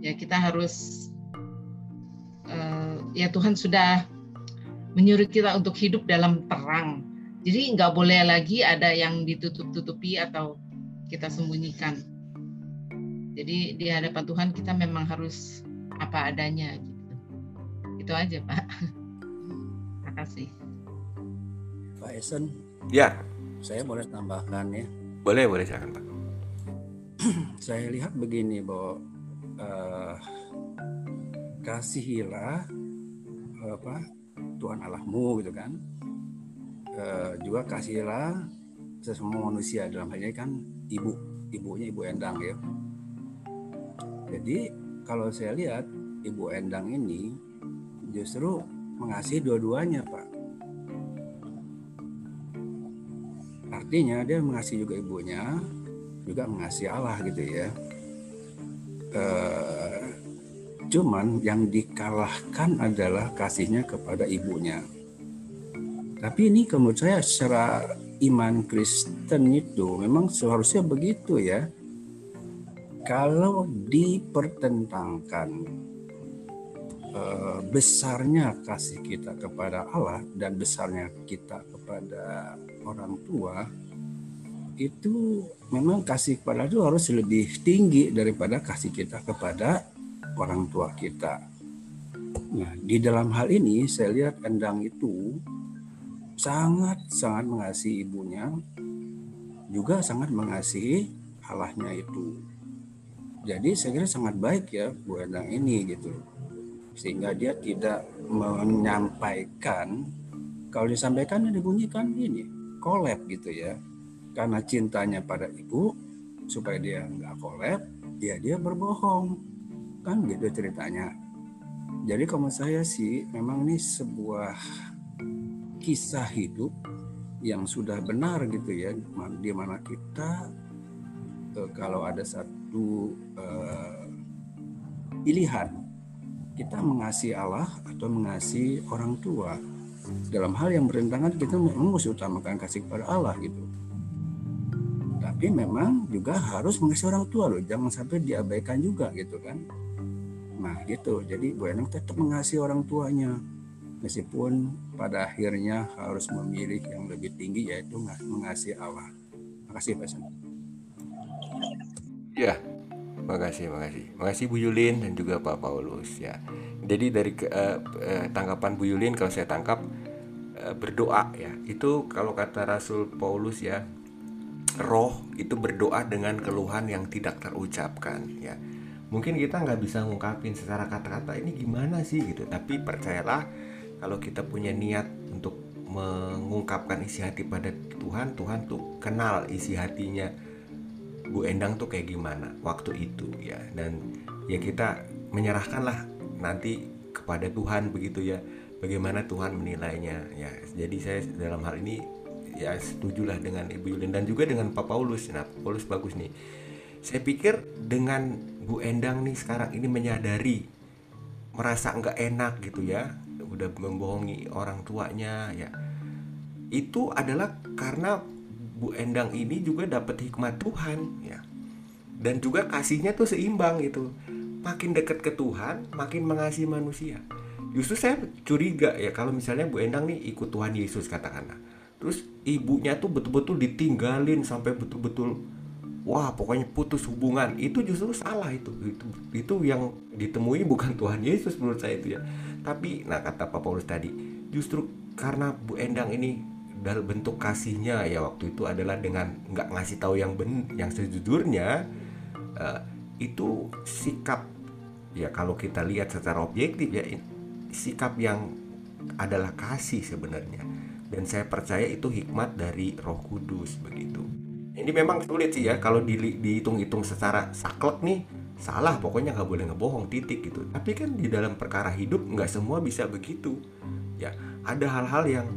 ya kita harus eh, ya Tuhan sudah menyuruh kita untuk hidup dalam terang. Jadi nggak boleh lagi ada yang ditutup-tutupi atau kita sembunyikan. Jadi di hadapan Tuhan kita memang harus apa adanya gitu. Itu aja Pak. Terima kasih. Pak Esen. Ya. Saya boleh tambahkan ya. Boleh, boleh silakan Pak. saya lihat begini bahwa uh, kasihilah apa Tuhan Allahmu gitu kan uh, juga kasihilah sesama manusia dalam hal ini kan ibu ibunya ibu Endang ya jadi kalau saya lihat ibu Endang ini justru mengasihi dua-duanya pak artinya dia mengasihi juga ibunya juga mengasihi Allah gitu ya. Uh, cuman yang dikalahkan adalah kasihnya kepada ibunya. Tapi ini menurut saya secara iman Kristen itu memang seharusnya begitu ya. Kalau dipertentangkan uh, besarnya kasih kita kepada Allah dan besarnya kita kepada orang tua, itu memang kasih kepada itu harus lebih tinggi daripada kasih kita kepada orang tua kita. Nah, di dalam hal ini saya lihat Endang itu sangat sangat mengasihi ibunya, juga sangat mengasihi Allahnya itu. Jadi saya kira sangat baik ya Bu Endang ini gitu. Sehingga dia tidak menyampaikan kalau disampaikan dibunyikan ini kolab gitu ya. Karena cintanya pada ibu supaya dia nggak kolab ya dia berbohong. Kan gitu ceritanya. Jadi kalau saya sih memang ini sebuah kisah hidup yang sudah benar gitu ya di mana kita eh, kalau ada satu uh, pilihan. Kita mengasihi Allah atau mengasihi orang tua. Dalam hal yang bertentangan kita memang mesti utamakan kasih kepada Allah gitu. Tapi memang juga harus mengasihi orang tua loh jangan sampai diabaikan juga gitu kan. Nah gitu. Jadi Bu Enang tetap mengasihi orang tuanya. Meskipun pada akhirnya harus memilih yang lebih tinggi yaitu mengasihi Allah. Makasih Pak Sen ya makasih makasih. Makasih Bu Yulin dan juga Pak Paulus ya. Jadi dari uh, uh, tanggapan Bu Yulin kalau saya tangkap uh, berdoa ya. Itu kalau kata Rasul Paulus ya roh itu berdoa dengan keluhan yang tidak terucapkan ya. Mungkin kita nggak bisa ngungkapin secara kata-kata ini gimana sih? gitu. Tapi percayalah kalau kita punya niat untuk mengungkapkan isi hati pada Tuhan Tuhan tuh kenal isi hatinya Bu Endang tuh kayak gimana waktu itu ya dan ya kita menyerahkanlah nanti kepada Tuhan begitu ya bagaimana Tuhan menilainya ya jadi saya dalam hal ini ya setujulah dengan Ibu Yulin dan juga dengan Pak Paulus. Nah, Paulus bagus nih. Saya pikir dengan Bu Endang nih sekarang ini menyadari merasa nggak enak gitu ya, udah membohongi orang tuanya ya. Itu adalah karena Bu Endang ini juga dapat hikmat Tuhan ya. Dan juga kasihnya tuh seimbang gitu. Makin dekat ke Tuhan, makin mengasihi manusia. Justru saya curiga ya kalau misalnya Bu Endang nih ikut Tuhan Yesus katakanlah terus ibunya tuh betul-betul ditinggalin sampai betul-betul wah pokoknya putus hubungan itu justru salah itu itu itu yang ditemui bukan Tuhan Yesus menurut saya itu ya tapi nah kata Pak Paulus tadi justru karena Bu Endang ini dalam bentuk kasihnya ya waktu itu adalah dengan nggak ngasih tahu yang ben yang sejujurnya uh, itu sikap ya kalau kita lihat secara objektif ya sikap yang adalah kasih sebenarnya dan saya percaya itu hikmat dari Roh Kudus begitu. Ini memang sulit sih ya kalau di, dihitung-hitung secara saklek nih salah pokoknya nggak boleh ngebohong titik gitu. Tapi kan di dalam perkara hidup nggak semua bisa begitu. Ya ada hal-hal yang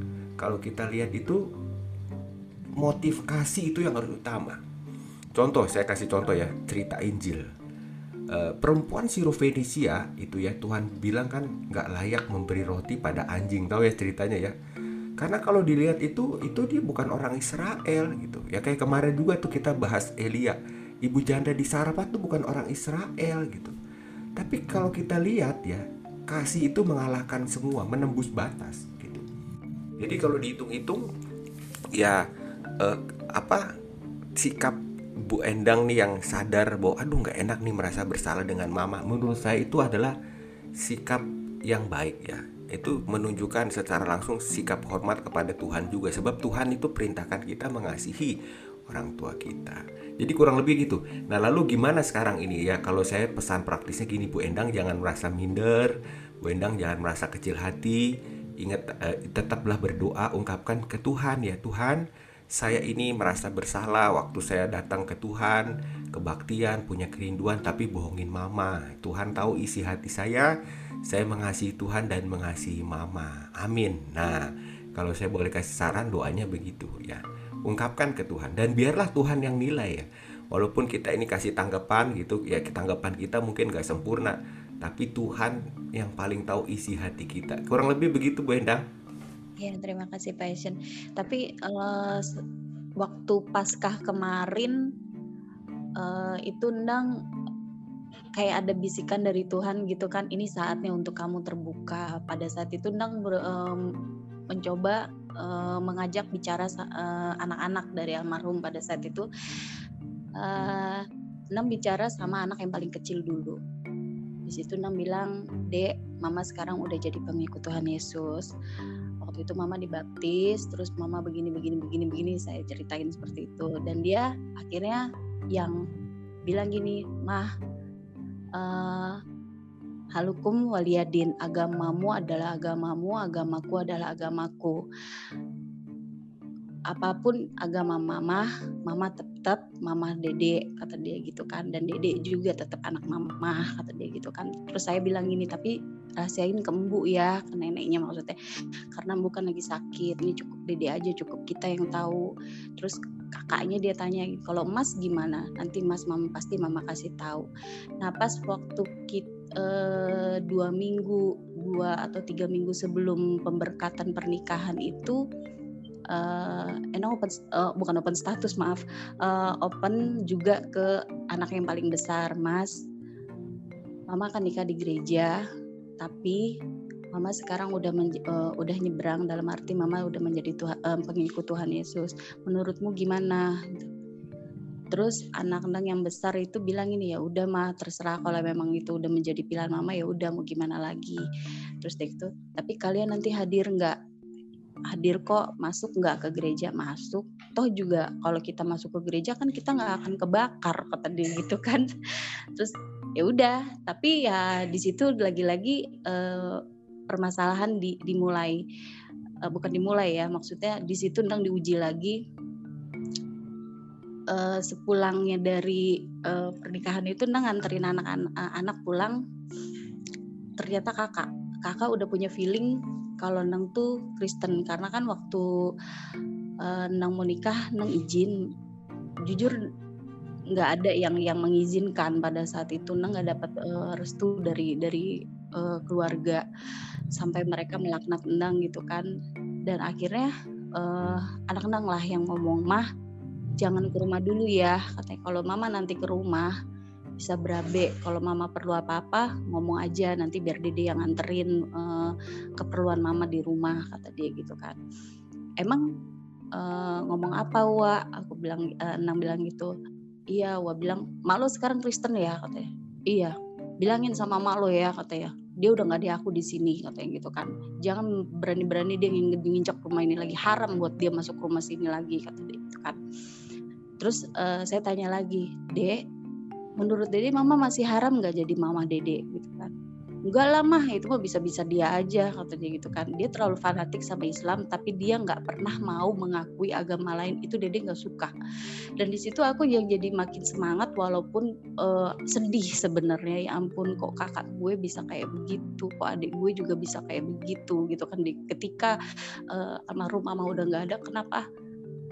kalau kita lihat itu motif kasih itu yang harus utama. Contoh saya kasih contoh ya cerita Injil. E, perempuan Sirofenisia itu ya Tuhan bilang kan nggak layak memberi roti pada anjing tahu ya ceritanya ya karena kalau dilihat itu itu dia bukan orang Israel gitu. Ya kayak kemarin juga tuh kita bahas Elia. Ibu janda di Sarafat tuh bukan orang Israel gitu. Tapi kalau kita lihat ya, kasih itu mengalahkan semua menembus batas jadi kalau dihitung-hitung ya eh, apa sikap Bu Endang nih yang sadar bahwa aduh nggak enak nih merasa bersalah dengan mama. Menurut saya itu adalah sikap yang baik ya. Itu menunjukkan secara langsung sikap hormat kepada Tuhan juga sebab Tuhan itu perintahkan kita mengasihi orang tua kita. Jadi kurang lebih gitu. Nah lalu gimana sekarang ini? Ya kalau saya pesan praktisnya gini Bu Endang jangan merasa minder Bu Endang jangan merasa kecil hati ingat eh, tetaplah berdoa ungkapkan ke Tuhan ya Tuhan saya ini merasa bersalah waktu saya datang ke Tuhan, kebaktian, punya kerinduan tapi bohongin mama. Tuhan tahu isi hati saya, saya mengasihi Tuhan dan mengasihi mama. Amin. Nah, kalau saya boleh kasih saran doanya begitu ya. Ungkapkan ke Tuhan dan biarlah Tuhan yang nilai ya. Walaupun kita ini kasih tanggapan gitu ya, tanggapan kita mungkin gak sempurna, tapi Tuhan yang paling tahu isi hati kita. Kurang lebih begitu Bu Endang. Ya, terima kasih Passion. Tapi uh, waktu Paskah kemarin uh, itu Ndang kayak ada bisikan dari Tuhan gitu kan, ini saatnya untuk kamu terbuka. Pada saat itu Ndang ber, um, mencoba uh, mengajak bicara anak-anak uh, dari almarhum pada saat itu. Uh, Ndang bicara sama anak yang paling kecil dulu. Di situ Ndang bilang, "Dek, mama sekarang udah jadi pengikut Tuhan Yesus." waktu itu mama dibaptis terus mama begini begini begini begini saya ceritain seperti itu dan dia akhirnya yang bilang gini mah uh, halukum waliyadin agamamu adalah agamamu agamaku adalah agamaku apa pun agama mama, mama tetap mama dede kata dia gitu kan. Dan dede juga tetap anak mama kata dia gitu kan. Terus saya bilang gini tapi rahasiain ke embu ya ke neneknya maksudnya. Karena bukan lagi sakit ini cukup dede aja cukup kita yang tahu. Terus kakaknya dia tanya kalau emas gimana? Nanti mas mama pasti mama kasih tahu. Nah pas waktu kita eh, dua minggu dua atau tiga minggu sebelum pemberkatan pernikahan itu uh, open uh, bukan open status maaf. Uh, open juga ke anak yang paling besar Mas. Mama akan nikah di gereja tapi Mama sekarang udah uh, udah nyebrang dalam arti Mama udah menjadi Tuhan, uh, pengikut Tuhan Yesus. Menurutmu gimana? Terus anak-anak yang besar itu bilang ini ya udah mah terserah kalau memang itu udah menjadi pilihan mama ya udah mau gimana lagi? Terus deh itu tapi kalian nanti hadir nggak hadir kok masuk nggak ke gereja masuk. Toh juga kalau kita masuk ke gereja kan kita nggak akan kebakar kata dia gitu kan. Terus ya udah tapi ya di situ lagi-lagi eh, permasalahan di, dimulai. Eh, bukan dimulai ya maksudnya di situ tentang diuji lagi. Eh, sepulangnya dari eh, pernikahan itu tentang nganterin anak-anak anak pulang. Ternyata kakak kakak udah punya feeling kalau Neng tuh Kristen karena kan waktu uh, Neng mau nikah Neng izin. Jujur nggak ada yang yang mengizinkan pada saat itu. Neng nggak dapat uh, restu dari dari uh, keluarga sampai mereka melaknat Neng gitu kan. Dan akhirnya uh, anak Neng lah yang ngomong mah jangan ke rumah dulu ya katanya. Kalau mama nanti ke rumah bisa berabe. Kalau mama perlu apa-apa ngomong aja nanti biar dede yang nganterin uh, keperluan mama di rumah kata dia gitu kan. Emang uh, ngomong apa wa? Aku bilang uh, nang bilang gitu. Iya wa bilang mak lo sekarang Kristen ya? katanya. Iya. Bilangin sama mak lo ya katanya. Dia udah nggak di aku di sini katanya gitu kan. Jangan berani-berani dia nginjak rumah ini lagi. Haram buat dia masuk rumah sini lagi kata dia gitu kan. Terus uh, saya tanya lagi dek menurut dede mama masih haram nggak jadi mama dede? Gitu kan. Enggak lah mah itu mah bisa-bisa dia aja katanya gitu kan. Dia terlalu fanatik sama Islam tapi dia nggak pernah mau mengakui agama lain. Itu dede nggak suka. Dan di situ aku yang jadi makin semangat walaupun uh, sedih sebenarnya. Ya ampun kok kakak gue bisa kayak begitu? Kok adik gue juga bisa kayak begitu? Gitu kan di, ketika uh, almarhum mama udah nggak ada kenapa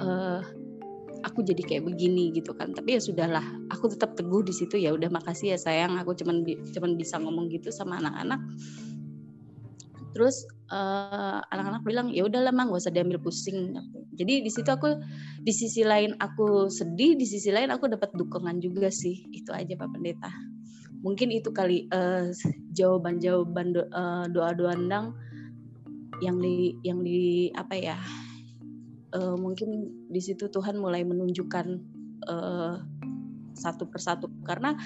uh, aku jadi kayak begini gitu kan. Tapi ya sudahlah aku tetap teguh di situ. Ya udah makasih ya sayang. Aku cuman cuman bisa ngomong gitu sama anak-anak. Terus uh, anak-anak bilang ya udahlah mang gak usah diambil pusing. Jadi di situ aku di sisi lain aku sedih di sisi lain aku dapat dukungan juga sih. Itu aja pak pendeta. Mungkin itu kali uh, jawaban-jawaban do, uh, doa-doa Endang yang di yang di apa ya uh, mungkin di situ Tuhan mulai menunjukkan uh, satu persatu. Karena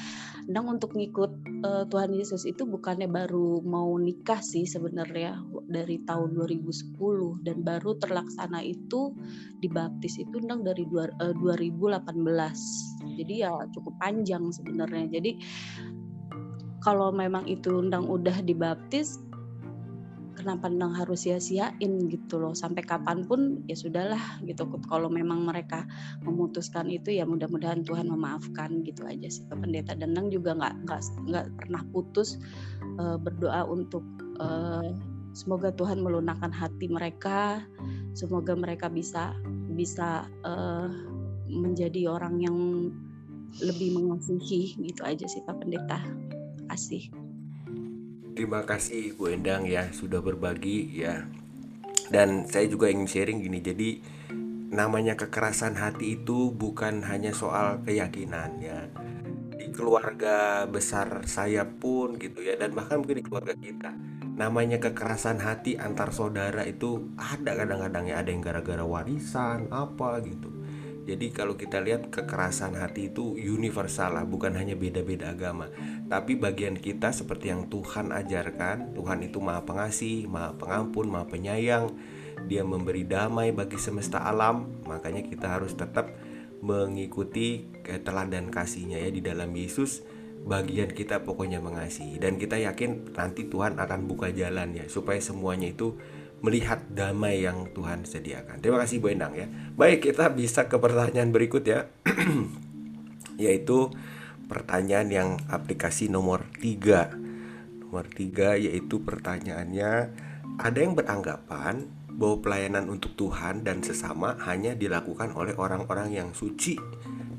Endang untuk ngikut uh, Tuhan Yesus itu bukannya baru mau nikah sih sebenarnya dari tahun 2010 dan baru terlaksana itu dibaptis itu Endang dari dua, uh, 2018 jadi ya cukup panjang sebenarnya. Jadi kalau memang itu Endang udah dibaptis kenapa Nang harus sia-siain gitu loh. Sampai kapan pun ya sudahlah gitu. Kalau memang mereka memutuskan itu ya mudah-mudahan Tuhan memaafkan gitu aja sih. Pak Pendeta. Dan Nang juga nggak nggak nggak pernah putus uh, berdoa untuk uh, semoga Tuhan melunakkan hati mereka. Semoga mereka bisa bisa uh, menjadi orang yang lebih mengasihi gitu aja sih Pak Pendeta. Kasih. Terima kasih Bu Endang ya sudah berbagi ya. Dan saya juga ingin sharing gini. Jadi namanya kekerasan hati itu bukan hanya soal keyakinan ya. Di keluarga besar saya pun gitu ya dan bahkan mungkin di keluarga kita. Namanya kekerasan hati antar saudara itu ada kadang-kadang ya ada yang gara-gara warisan apa gitu jadi kalau kita lihat kekerasan hati itu universal lah, bukan hanya beda-beda agama. Tapi bagian kita seperti yang Tuhan ajarkan, Tuhan itu maha pengasih, maha pengampun, maha penyayang. Dia memberi damai bagi semesta alam, makanya kita harus tetap mengikuti teladan kasihnya ya di dalam Yesus bagian kita pokoknya mengasihi dan kita yakin nanti Tuhan akan buka jalan ya supaya semuanya itu melihat damai yang Tuhan sediakan. Terima kasih Bu Endang ya. Baik, kita bisa ke pertanyaan berikut ya. yaitu pertanyaan yang aplikasi nomor 3. Nomor 3 yaitu pertanyaannya ada yang beranggapan bahwa pelayanan untuk Tuhan dan sesama hanya dilakukan oleh orang-orang yang suci,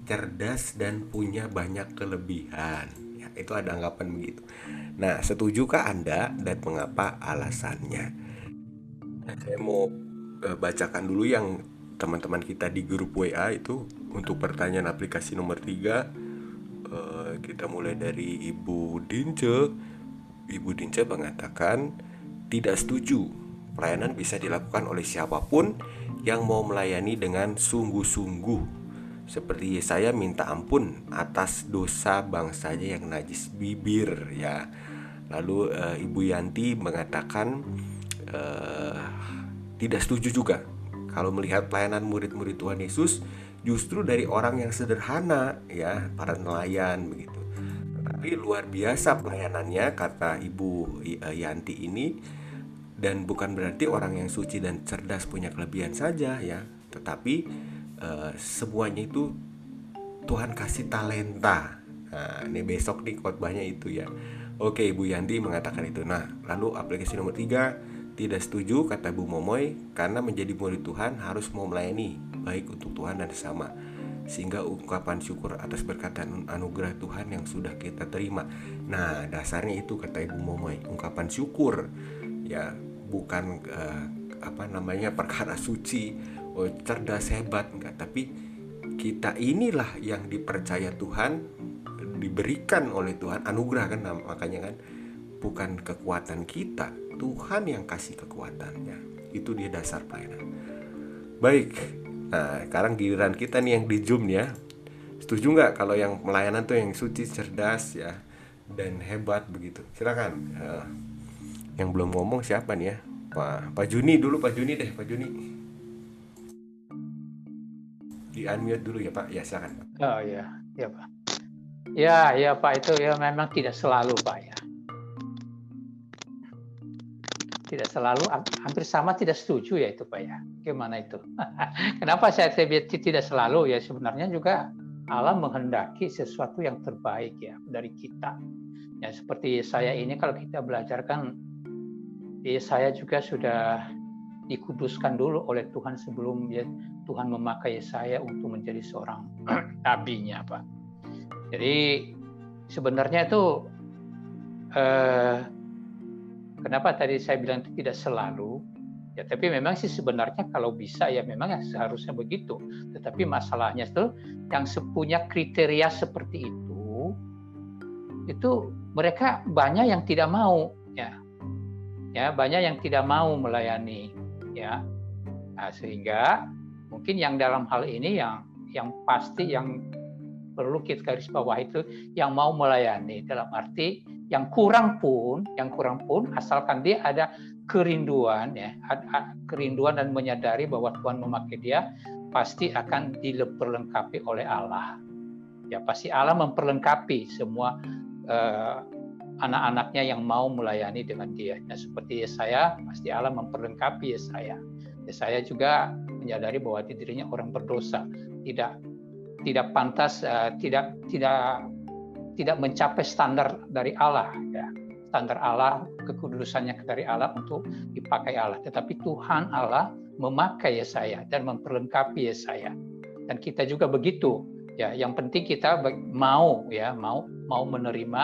cerdas dan punya banyak kelebihan. Ya, itu ada anggapan begitu. Nah, setujukah Anda dan mengapa alasannya? Saya mau uh, bacakan dulu yang teman-teman kita di grup WA itu untuk pertanyaan aplikasi nomor 3 uh, eh, kita mulai dari Ibu Dince. Ibu Dince mengatakan tidak setuju. Pelayanan bisa dilakukan oleh siapa pun yang mau melayani dengan sungguh-sungguh. Seperti saya minta ampun atas dosa bangsanya yang najis bibir ya. Lalu uh, Ibu Yanti mengatakan uh, tidak setuju juga kalau melihat pelayanan murid-murid Tuhan Yesus justru dari orang yang sederhana ya para nelayan begitu. Tapi luar biasa pelayanannya kata Ibu eh, Yanti ini dan bukan berarti orang yang suci dan cerdas punya kelebihan saja ya. Tetapi uh, semuanya itu Tuhan kasih talenta. Nah ini besok nih khotbahnya itu ya. Oke Ibu Yanti mengatakan itu. Nah lalu aplikasi nomor tiga tidak setuju kata Bu Momoy karena menjadi murid Tuhan harus mau melayani baik untuk Tuhan dan sesama. Sehingga ungkapan syukur atas berkat anugerah Tuhan yang sudah kita terima. Nah, dasarnya itu kata Ibu Momoy, ungkapan syukur. Ya bukan uh, apa namanya perkara suci, oh, cerdas hebat enggak, tapi kita inilah yang dipercaya Tuhan diberikan oleh Tuhan anugerah kan makanya kan bukan kekuatan kita Tuhan yang kasih kekuatannya. Itu dia dasar pelayanan. Baik nah sekarang giliran kita nih yang di zoom ya. Setuju nggak kalau yang melayanan tuh yang suci cerdas ya dan hebat begitu? Silakan. Uh, yang belum ngomong siapa nih ya? Pak Pak Juni dulu Pak Juni deh Pak Juni. Di unmute dulu ya Pak. Ya silakan oh ya ya Pak. Ya ya Pak itu ya memang tidak selalu Pak ya tidak selalu hampir sama tidak setuju ya itu Pak ya. Gimana itu? Kenapa saya tidak selalu ya sebenarnya juga Allah menghendaki sesuatu yang terbaik ya dari kita. Ya seperti saya ini kalau kita belajar kan ya saya juga sudah dikuduskan dulu oleh Tuhan sebelum ya Tuhan memakai saya untuk menjadi seorang nabinya Pak. Jadi sebenarnya itu eh, Kenapa tadi saya bilang itu tidak selalu? Ya, tapi memang sih sebenarnya kalau bisa ya memang ya seharusnya begitu. Tetapi masalahnya itu yang punya kriteria seperti itu itu mereka banyak yang tidak mau ya ya banyak yang tidak mau melayani ya nah, sehingga mungkin yang dalam hal ini yang yang pasti yang perlu kita garis bawah itu yang mau melayani dalam arti yang kurang pun yang kurang pun asalkan dia ada kerinduan ya kerinduan dan menyadari bahwa Tuhan memakai dia pasti akan diperlengkapi oleh Allah ya pasti Allah memperlengkapi semua uh, anak-anaknya yang mau melayani dengan dia. Nah, seperti saya, pasti Allah memperlengkapi saya. Saya juga menyadari bahwa dirinya orang berdosa, tidak tidak pantas, uh, tidak tidak tidak mencapai standar dari Allah. Ya. Standar Allah, kekudusannya dari Allah untuk dipakai Allah. Tetapi Tuhan Allah memakai saya dan memperlengkapi saya. Dan kita juga begitu ya yang penting kita mau ya mau mau menerima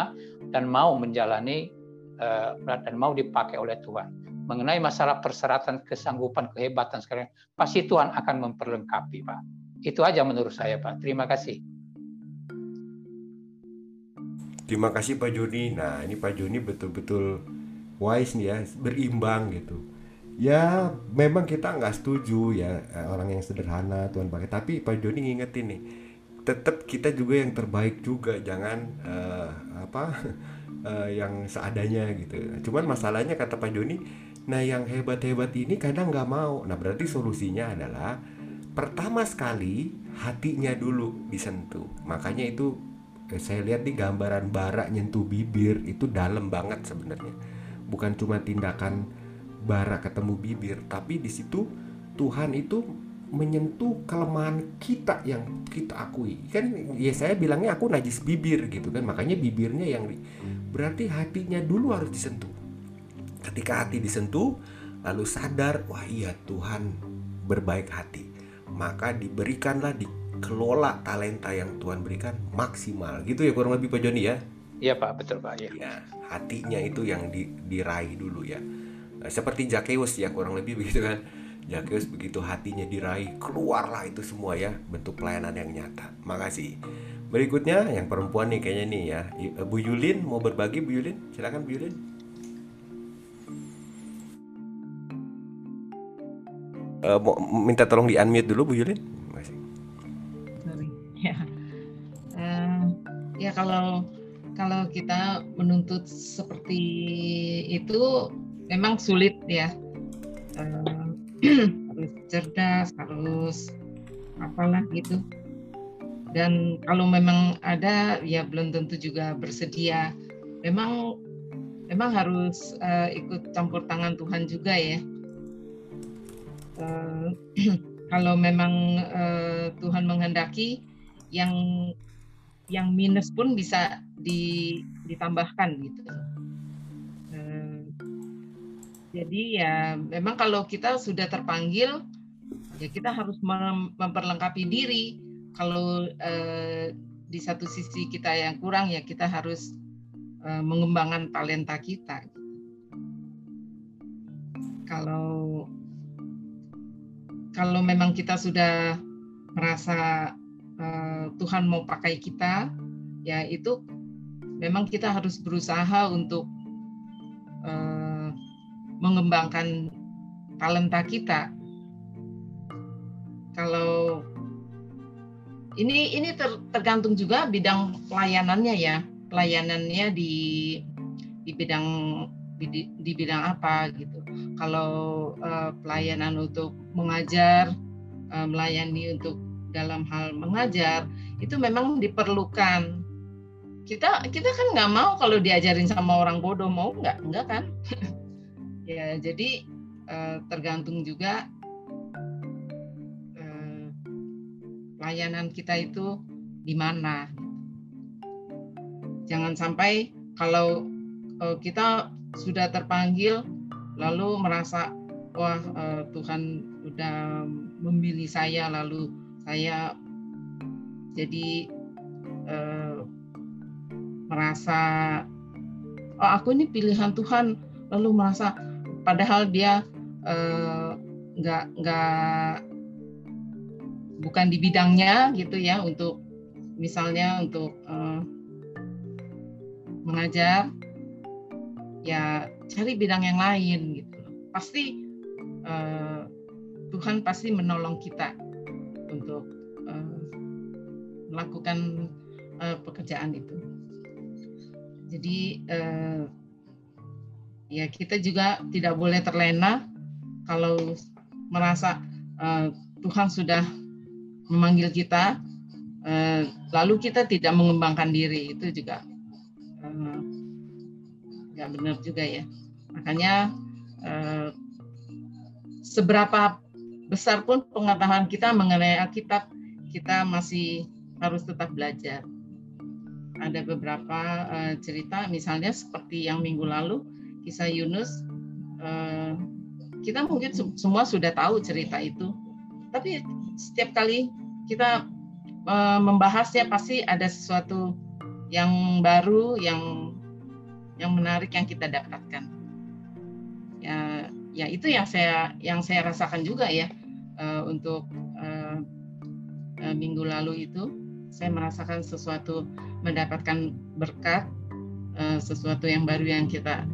dan mau menjalani uh, dan mau dipakai oleh Tuhan mengenai masalah persyaratan kesanggupan kehebatan sekarang pasti Tuhan akan memperlengkapi Pak itu aja menurut saya Pak terima kasih terima kasih Pak Joni. Nah ini Pak Joni betul-betul wise nih ya berimbang gitu. Ya memang kita nggak setuju ya eh, orang yang sederhana Tuhan pakai. Tapi Pak Joni ngingetin nih tetap kita juga yang terbaik juga. Jangan uh, apa uh, yang seadanya gitu. Cuman masalahnya kata Pak Joni nah yang hebat-hebat ini kadang nggak mau. Nah berarti solusinya adalah pertama sekali hatinya dulu disentuh. Makanya itu saya lihat di gambaran bara nyentuh bibir itu dalam banget sebenarnya. Bukan cuma tindakan bara ketemu bibir tapi di situ Tuhan itu menyentuh kelemahan kita yang kita akui. Kan ya saya bilangnya aku najis bibir gitu kan makanya bibirnya yang di, berarti hatinya dulu harus disentuh. Ketika hati disentuh lalu sadar wah iya Tuhan berbaik hati. Maka diberikanlah dikelola talenta yang Tuhan berikan maksimal gitu ya kurang lebih Pak Joni ya iya Pak betul Pak ya, ya hatinya itu yang di, diraih dulu ya nah, seperti Jakeus ya kurang lebih begitu kan Zakheus begitu hatinya diraih, keluarlah itu semua ya, bentuk pelayanan yang nyata. Makasih. Berikutnya yang perempuan nih kayaknya nih ya. Bu Yulin mau berbagi Bu Yulin? Silakan Bu Yulin. Uh, mau minta tolong di unmute dulu Bu Yulin. Ya. Uh, ya kalau kalau kita menuntut seperti itu memang sulit ya. Uh, harus cerdas, harus apalah gitu. Dan kalau memang ada, ya belum tentu juga bersedia. Memang memang harus uh, ikut campur tangan Tuhan juga ya. Uh, kalau memang uh, Tuhan menghendaki, yang yang minus pun bisa di, ditambahkan gitu. Jadi ya memang kalau kita sudah terpanggil ya kita harus memperlengkapi diri. Kalau eh, di satu sisi kita yang kurang ya kita harus eh, mengembangkan talenta kita. Kalau kalau memang kita sudah merasa eh, Tuhan mau pakai kita, ya itu memang kita harus berusaha untuk eh, mengembangkan talenta kita. Kalau ini ini ter, tergantung juga bidang pelayanannya ya, pelayanannya di di bidang di, di bidang apa gitu. Kalau uh, pelayanan untuk mengajar, uh, melayani untuk dalam hal mengajar itu memang diperlukan. Kita kita kan nggak mau kalau diajarin sama orang bodoh mau nggak nggak kan? ya jadi uh, tergantung juga uh, layanan kita itu di mana jangan sampai kalau uh, kita sudah terpanggil lalu merasa wah uh, Tuhan udah memilih saya lalu saya jadi uh, merasa oh aku ini pilihan Tuhan. Lalu merasa padahal dia eh, nggak nggak bukan di bidangnya gitu ya untuk misalnya untuk uh, mengajar ya cari bidang yang lain gitu. Pasti uh, Tuhan pasti menolong kita untuk uh, melakukan uh, pekerjaan itu. Jadi uh, ya kita juga tidak boleh terlena kalau merasa uh, Tuhan sudah memanggil kita uh, lalu kita tidak mengembangkan diri. Itu juga nggak benar juga ya. Makanya eh, seberapa besar pun pengetahuan kita mengenai Alkitab kita masih harus tetap belajar. Ada beberapa uh, cerita misalnya seperti yang minggu lalu kisah Yunus uh, kita mungkin semua sudah tahu cerita itu. Tapi setiap kali kita uh, membahasnya pasti ada sesuatu yang baru yang yang menarik yang kita dapatkan. Ya ya itu yang saya yang saya rasakan juga ya uh, untuk uh, uh, minggu lalu itu saya merasakan sesuatu mendapatkan berkat uh, sesuatu yang baru yang kita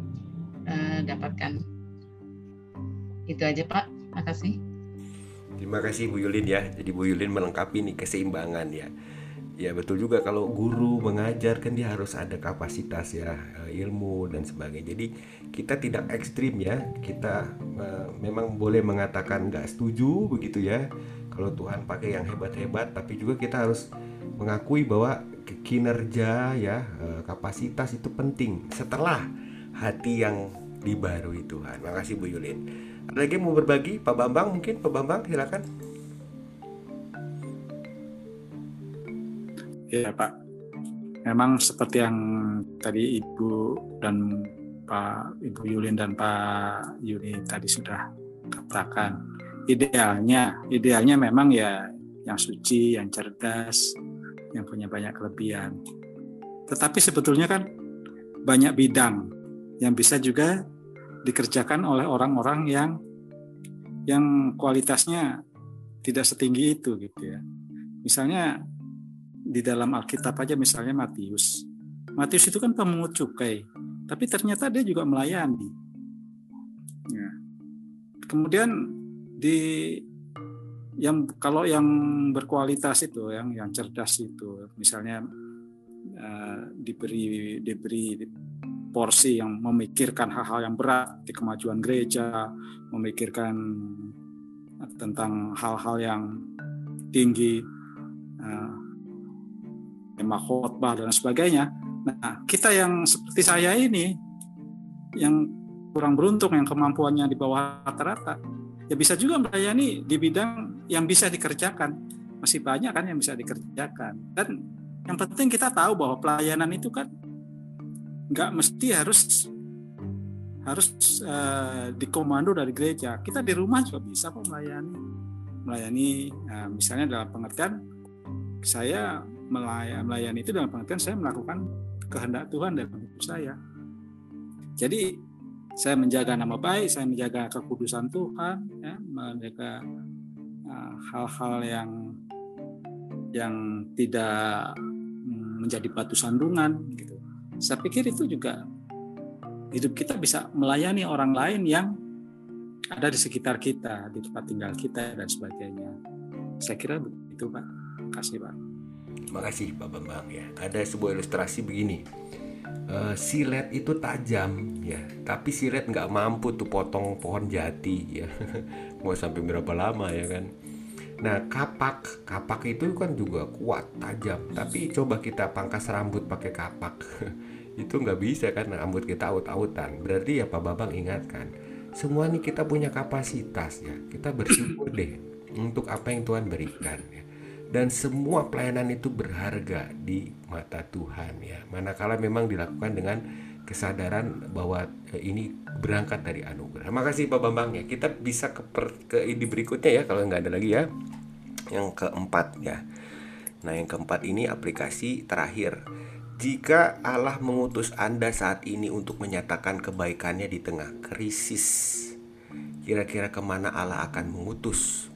uh, dapatkan. Itu aja Pak. Makasih. Terima kasih Bu Yulin ya. Jadi Bu Yulin melengkapi nih keseimbangan ya ya betul juga kalau guru mengajar kan dia harus ada kapasitas ya eh, ilmu dan sebagainya. Jadi kita tidak ekstrim ya. Kita uh, memang boleh mengatakan nggak setuju begitu ya. Kalau Tuhan pakai yang hebat-hebat tapi juga kita harus mengakui bahwa kinerja ya uh, kapasitas itu penting setelah hati yang dibarui Tuhan. Makasih Bu Yulin. Ada lagi mau berbagi? Pak Bambang mungkin? Pak Bambang silakan Ya Pak, memang seperti yang tadi Ibu dan Pak Ibu Yulin dan Pak Yuni tadi sudah katakan, idealnya, idealnya memang ya yang suci, yang cerdas, yang punya banyak kelebihan. Tetapi sebetulnya kan banyak bidang yang bisa juga dikerjakan oleh orang-orang yang yang kualitasnya tidak setinggi itu gitu ya. Misalnya di dalam Alkitab aja misalnya Matius. Matius itu kan pemungut cukai, tapi ternyata dia juga melayani. Ya. Kemudian di yang kalau yang berkualitas itu, yang yang cerdas itu, misalnya uh, diberi diberi porsi yang memikirkan hal-hal yang berat di kemajuan gereja, memikirkan tentang hal-hal yang tinggi. Uh, tema khotbah dan sebagainya. Nah, kita yang seperti saya ini yang kurang beruntung yang kemampuannya di bawah rata-rata ya bisa juga melayani di bidang yang bisa dikerjakan. Masih banyak kan yang bisa dikerjakan. Dan yang penting kita tahu bahwa pelayanan itu kan nggak mesti harus harus uh, dikomando dari gereja. Kita di rumah juga bisa kok melayani. Melayani uh, misalnya dalam pengertian saya melayani, melayani itu dalam pengertian saya melakukan kehendak Tuhan dalam hidup saya. Jadi saya menjaga nama baik, saya menjaga kekudusan Tuhan, ya, menjaga uh, hal-hal uh, yang yang tidak mm, menjadi batu sandungan. Gitu. Saya pikir itu juga hidup kita bisa melayani orang lain yang ada di sekitar kita, di tempat tinggal kita dan sebagainya. Saya kira begitu Pak. Terima kasih Pak. Terima kasih Pak Bambang ya. Ada sebuah ilustrasi begini. Uh, silet itu tajam ya, tapi silet nggak mampu tuh potong pohon jati ya. Mau sampai berapa lama ya kan? Nah kapak, kapak itu kan juga kuat, tajam. Tapi coba kita pangkas rambut pakai kapak, itu nggak bisa kan rambut kita aut-autan. Berarti ya Pak Bambang ingatkan, semua ini kita punya kapasitas ya. Kita bersyukur deh untuk apa yang Tuhan berikan ya dan semua pelayanan itu berharga di mata Tuhan ya manakala memang dilakukan dengan kesadaran bahwa eh, ini berangkat dari anugerah. Makasih Pak Bambang ya. Kita bisa ke, per, ke ini berikutnya ya kalau nggak ada lagi ya. Yang keempat ya. Nah yang keempat ini aplikasi terakhir. Jika Allah mengutus Anda saat ini untuk menyatakan kebaikannya di tengah krisis, kira-kira ke mana Allah akan mengutus?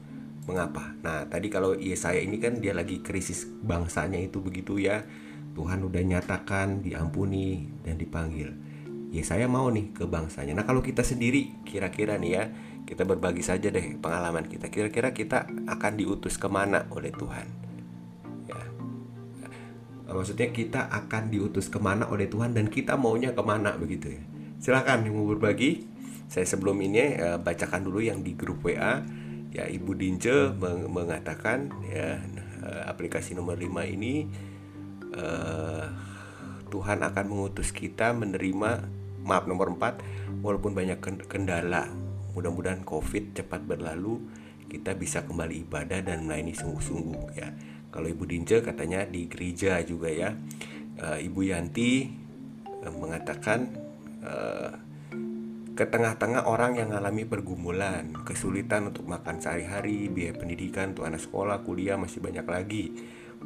Mengapa? Nah, tadi kalau Yesaya ini kan dia lagi krisis bangsanya itu begitu ya. Tuhan udah nyatakan, diampuni, dan dipanggil. Ya saya mau nih ke bangsanya. Nah kalau kita sendiri, kira-kira nih ya, kita berbagi saja deh pengalaman kita. Kira-kira kita akan diutus ke mana oleh Tuhan? Ya. Maksudnya kita akan diutus ke mana oleh Tuhan dan kita maunya ke mana begitu ya. Silahkan yang mau berbagi. Saya sebelum ini eh, bacakan dulu yang di grup WA. Ya Ibu Dince mengatakan ya eh, aplikasi nomor 5 ini uh, Tuhan akan mengutus kita menerima maaf nomor 4 walaupun banyak kendala. Mudah-mudahan covid cepat berlalu kita bisa kembali ibadah dan melayani sungguh-sungguh ya. Kalau Ibu Dinje katanya di gereja juga ya uh, Ibu Yanti mengatakan ke tengah-tengah orang yang mengalami pergumulan, kesulitan untuk makan sehari-hari, biaya pendidikan untuk anak sekolah, kuliah masih banyak lagi.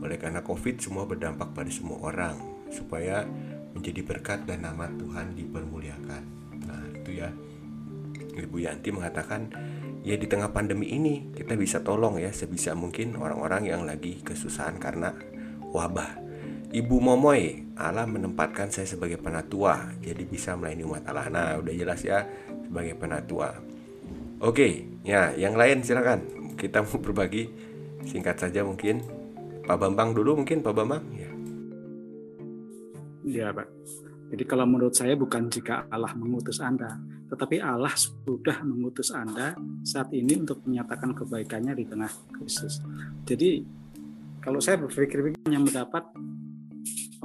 Oleh karena COVID semua berdampak pada semua orang supaya menjadi berkat dan nama Tuhan dipermuliakan. Nah, itu ya. Ibu Yanti mengatakan, ya di tengah pandemi ini kita bisa tolong ya sebisa mungkin orang-orang yang lagi kesusahan karena wabah. Ibu Momoy, Allah menempatkan saya sebagai penatua, jadi bisa melayani umat Allah. Nah, udah jelas ya sebagai penatua. Oke, ya yang lain silakan. Kita mau berbagi singkat saja mungkin. Pak Bambang dulu mungkin Pak Bambang ya. Iya Pak. Jadi kalau menurut saya bukan jika Allah mengutus Anda, tetapi Allah sudah mengutus Anda saat ini untuk menyatakan kebaikannya di tengah krisis. Jadi kalau saya berpikir yang mendapat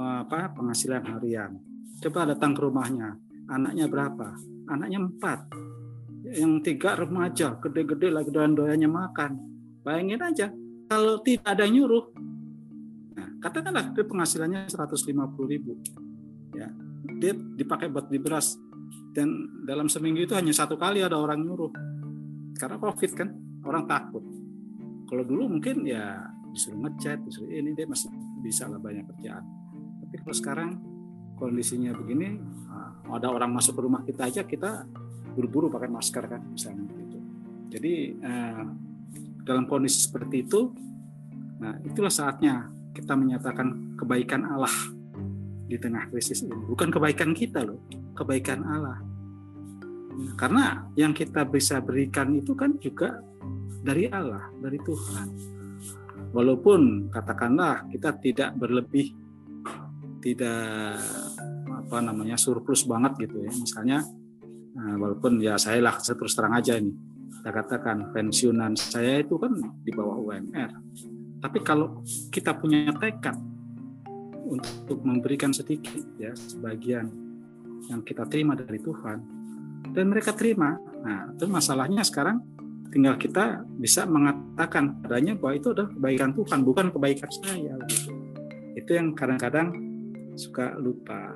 apa penghasilan harian, coba datang ke rumahnya, anaknya berapa? Anaknya empat, yang tiga remaja, gede-gede lagi doyan-doyannya makan. Bayangin aja, kalau tidak ada yang nyuruh, katakanlah dia penghasilannya 150 ribu. Ya dia dipakai buat di beras. Dan dalam seminggu itu hanya satu kali ada orang nyuruh. Karena covid kan orang takut. Kalau dulu mungkin ya disuruh ngechat disuruh ini dia masih bisa lah banyak kerjaan tapi kalau sekarang kondisinya begini ada orang masuk ke rumah kita aja kita buru-buru pakai masker kan misalnya gitu jadi eh, dalam kondisi seperti itu nah itulah saatnya kita menyatakan kebaikan Allah di tengah krisis ini. Bukan kebaikan kita loh, kebaikan Allah. Karena yang kita bisa berikan itu kan juga dari Allah, dari Tuhan. Walaupun katakanlah kita tidak berlebih, tidak apa namanya surplus banget gitu ya. Misalnya nah, walaupun ya saya lah terus terang aja ini. Kita katakan pensiunan saya itu kan di bawah UMR tapi kalau kita punya tekad untuk memberikan sedikit ya sebagian yang kita terima dari Tuhan dan mereka terima. Nah, itu masalahnya sekarang tinggal kita bisa mengatakan adanya bahwa itu adalah kebaikan Tuhan, bukan kebaikan saya. Gitu. Itu yang kadang-kadang suka lupa.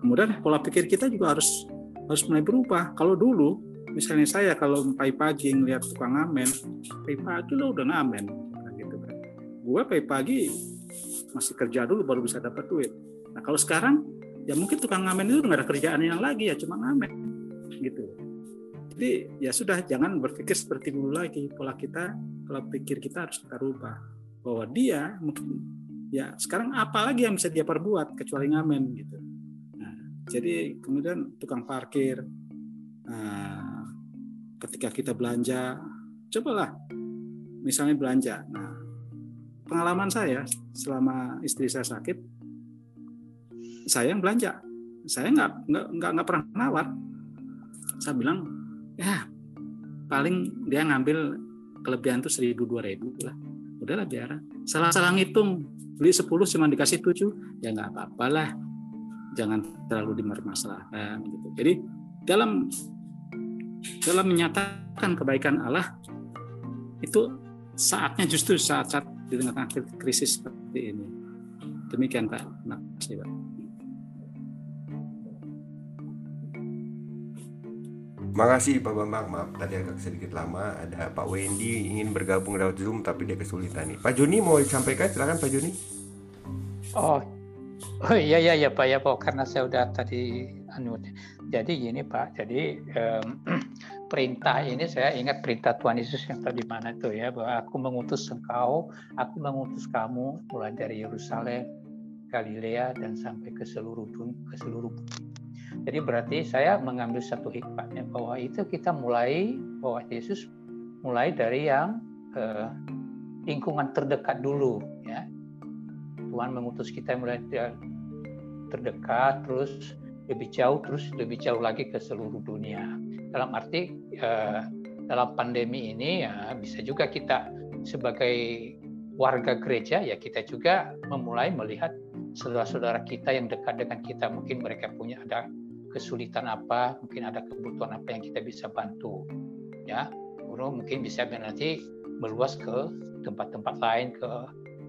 Kemudian pola pikir kita juga harus harus mulai berubah. Kalau dulu, misalnya saya kalau pagi-pagi ngelihat tukang ngamen, pagi-pagi lo udah ngamen, gue pagi-pagi masih kerja dulu baru bisa dapat duit. Nah kalau sekarang ya mungkin tukang ngamen itu nggak ada kerjaan yang lagi ya cuma ngamen gitu. Jadi ya sudah jangan berpikir seperti dulu lagi pola kita pola pikir kita harus kita rubah bahwa dia mungkin ya sekarang apa lagi yang bisa dia perbuat kecuali ngamen gitu. Nah, jadi kemudian tukang parkir nah, ketika kita belanja cobalah misalnya belanja nah pengalaman saya selama istri saya sakit, saya yang belanja. Saya nggak nggak nggak pernah nawar. Saya bilang, ya paling dia ngambil kelebihan tuh seribu dua ribu lah. Udahlah biar. Salah-salah ngitung beli sepuluh cuma dikasih tujuh ya nggak apa-apa lah. Jangan terlalu dimermasalahkan gitu. Jadi dalam dalam menyatakan kebaikan Allah itu saatnya justru saat-saat di tengah krisis seperti ini. Demikian Pak. Terima kasih Pak. Makasih Pak Bambang, maaf tadi agak sedikit lama. Ada Pak Wendy ingin bergabung lewat Zoom tapi dia kesulitan nih. Pak Joni mau disampaikan? Silakan Pak Joni. Oh, oh iya iya ya Pak. Ya Pak karena saya udah tadi anu. Jadi gini Pak. Jadi um, perintah ini saya ingat perintah Tuhan Yesus yang tadi mana itu ya bahwa aku mengutus engkau, aku mengutus kamu mulai dari Yerusalem Galilea dan sampai ke seluruh dunia, ke seluruh jadi berarti saya mengambil satu hikmahnya bahwa itu kita mulai bahwa Yesus mulai dari yang eh, lingkungan terdekat dulu ya. Tuhan mengutus kita mulai terdekat terus lebih jauh terus lebih jauh lagi ke seluruh dunia. Dalam arti eh, dalam pandemi ini ya bisa juga kita sebagai warga gereja ya kita juga memulai melihat saudara-saudara kita yang dekat dengan kita mungkin mereka punya ada kesulitan apa, mungkin ada kebutuhan apa yang kita bisa bantu. Ya, guru mungkin bisa nanti meluas ke tempat-tempat lain, ke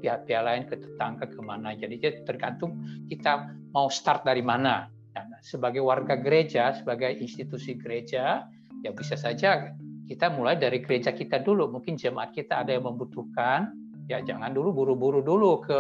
pihak-pihak lain, ke tetangga, ke mana. Jadi tergantung kita mau start dari mana. Dan sebagai warga gereja, sebagai institusi gereja, ya bisa saja kita mulai dari gereja kita dulu. Mungkin jemaat kita ada yang membutuhkan, ya jangan dulu buru-buru dulu ke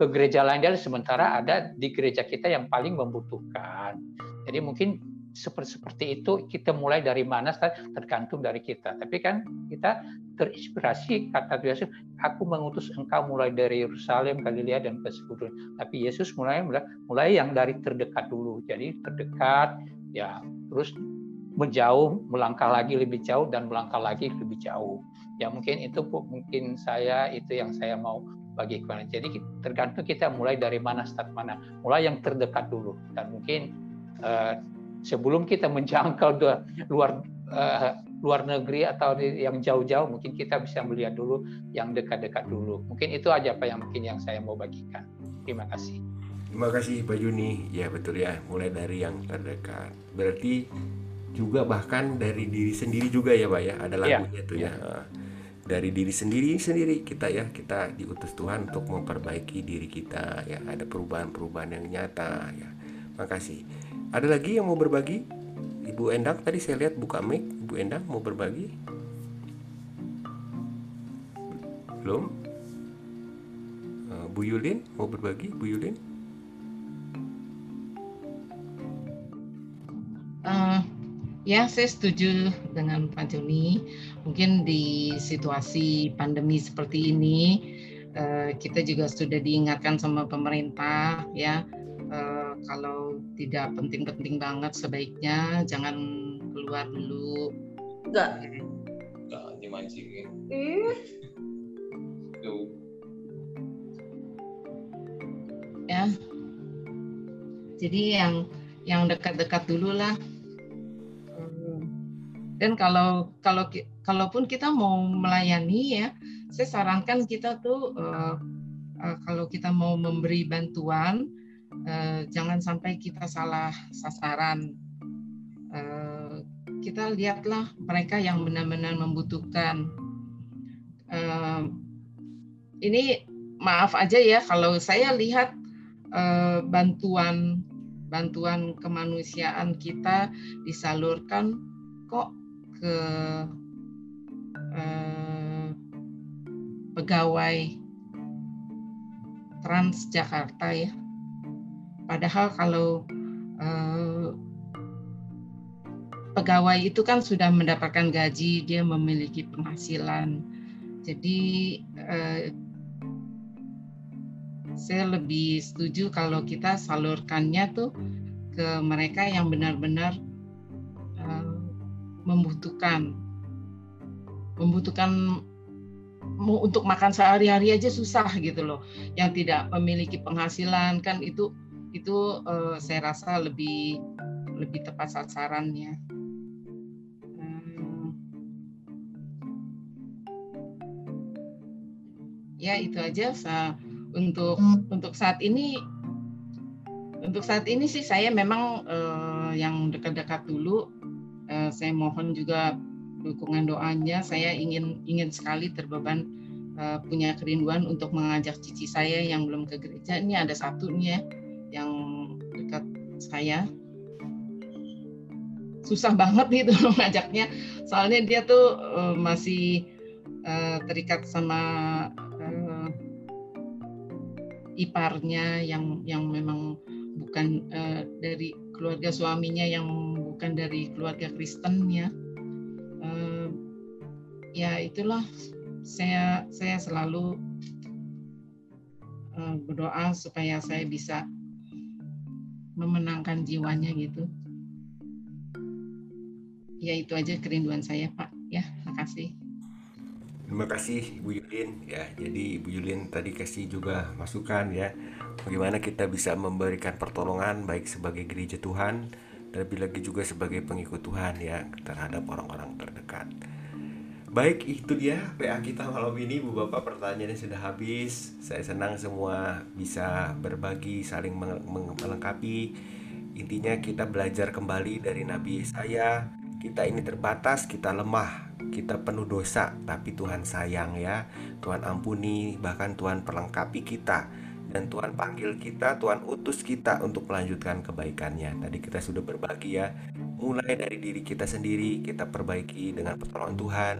ke gereja lain dan sementara ada di gereja kita yang paling membutuhkan. Jadi mungkin seperti seperti itu kita mulai dari mana tergantung dari kita. Tapi kan kita terinspirasi kata Yesus, aku mengutus engkau mulai dari Yerusalem, Galilea dan ke. Tapi Yesus mulai mulai yang dari terdekat dulu. Jadi terdekat ya terus menjauh, melangkah lagi lebih jauh dan melangkah lagi lebih jauh. Ya mungkin itu mungkin saya itu yang saya mau bagi kalian. Jadi tergantung kita mulai dari mana start mana. Mulai yang terdekat dulu dan mungkin Eh, sebelum kita menjangkau luar uh, luar negeri atau yang jauh-jauh mungkin kita bisa melihat dulu yang dekat-dekat dulu mungkin itu aja apa yang mungkin yang saya mau bagikan terima kasih terima kasih Pak Juni ya betul ya mulai dari yang terdekat berarti juga bahkan dari diri sendiri juga ya Pak ya ada lagunya ya. tuh ya, ya. Dari diri sendiri sendiri kita ya kita diutus Tuhan untuk memperbaiki diri kita ya ada perubahan-perubahan yang nyata ya makasih ada lagi yang mau berbagi? Ibu Endang tadi saya lihat buka mic. Ibu Endang mau berbagi? Belum? Eh, Bu Yulin mau berbagi? Bu Yulin? Uh, ya, saya setuju dengan Pak Joni. Mungkin di situasi pandemi seperti ini, uh, kita juga sudah diingatkan sama pemerintah, ya, uh, kalau tidak penting-penting banget sebaiknya jangan keluar dulu. Enggak. Jangan dimancingin. Eh. Ya. Jadi yang yang dekat-dekat dulu lah. Dan kalau kalau kalaupun kita mau melayani ya, saya sarankan kita tuh uh, uh, kalau kita mau memberi bantuan eh, jangan sampai kita salah sasaran. Eh, kita lihatlah mereka yang benar-benar membutuhkan. Eh, ini maaf aja ya kalau saya lihat eh, bantuan bantuan kemanusiaan kita disalurkan kok ke eh, pegawai Transjakarta ya Padahal kalau eh, pegawai itu kan sudah mendapatkan gaji, dia memiliki penghasilan. Jadi eh, saya lebih setuju kalau kita salurkannya tuh ke mereka yang benar-benar membutuhkan membutuhkan untuk makan sehari-hari aja susah gitu loh yang tidak memiliki penghasilan kan itu itu uh, saya rasa lebih lebih tepat sasarannya. Hmm. Ya itu aja sa untuk untuk saat ini untuk saat ini sih saya memang uh, yang dekat-dekat dulu uh, saya mohon juga dukungan doanya. Saya ingin ingin sekali terbeban uh, punya kerinduan untuk mengajak cici saya yang belum ke gereja. Ini ada satunya yang dekat saya. Susah banget gitu ngajaknya soalnya dia tuh uh, masih uh, terikat sama uh, iparnya yang yang memang bukan uh, dari keluarga suaminya yang bukan dari keluarga Kristen ya uh, ya itulah saya saya selalu uh, berdoa supaya saya bisa memenangkan jiwanya gitu. Ya itu aja kerinduan saya Pak. Ya, makasih. Terima kasih Ibu Yulin ya. Jadi Ibu Yulin tadi kasih juga masukan ya bagaimana kita bisa memberikan pertolongan baik sebagai gereja Tuhan terlebih lagi juga sebagai pengikut Tuhan ya terhadap orang-orang terdekat. Baik, itu dia PA kita malam ini Bu Bapak pertanyaannya sudah habis. Saya senang semua bisa berbagi, saling melengkapi. Intinya kita belajar kembali dari Nabi Yesaya. Kita ini terbatas, kita lemah, kita penuh dosa, tapi Tuhan sayang ya. Tuhan ampuni, bahkan Tuhan perlengkapi kita dan Tuhan panggil kita, Tuhan utus kita untuk melanjutkan kebaikannya. Tadi kita sudah berbagi ya, mulai dari diri kita sendiri, kita perbaiki dengan pertolongan Tuhan,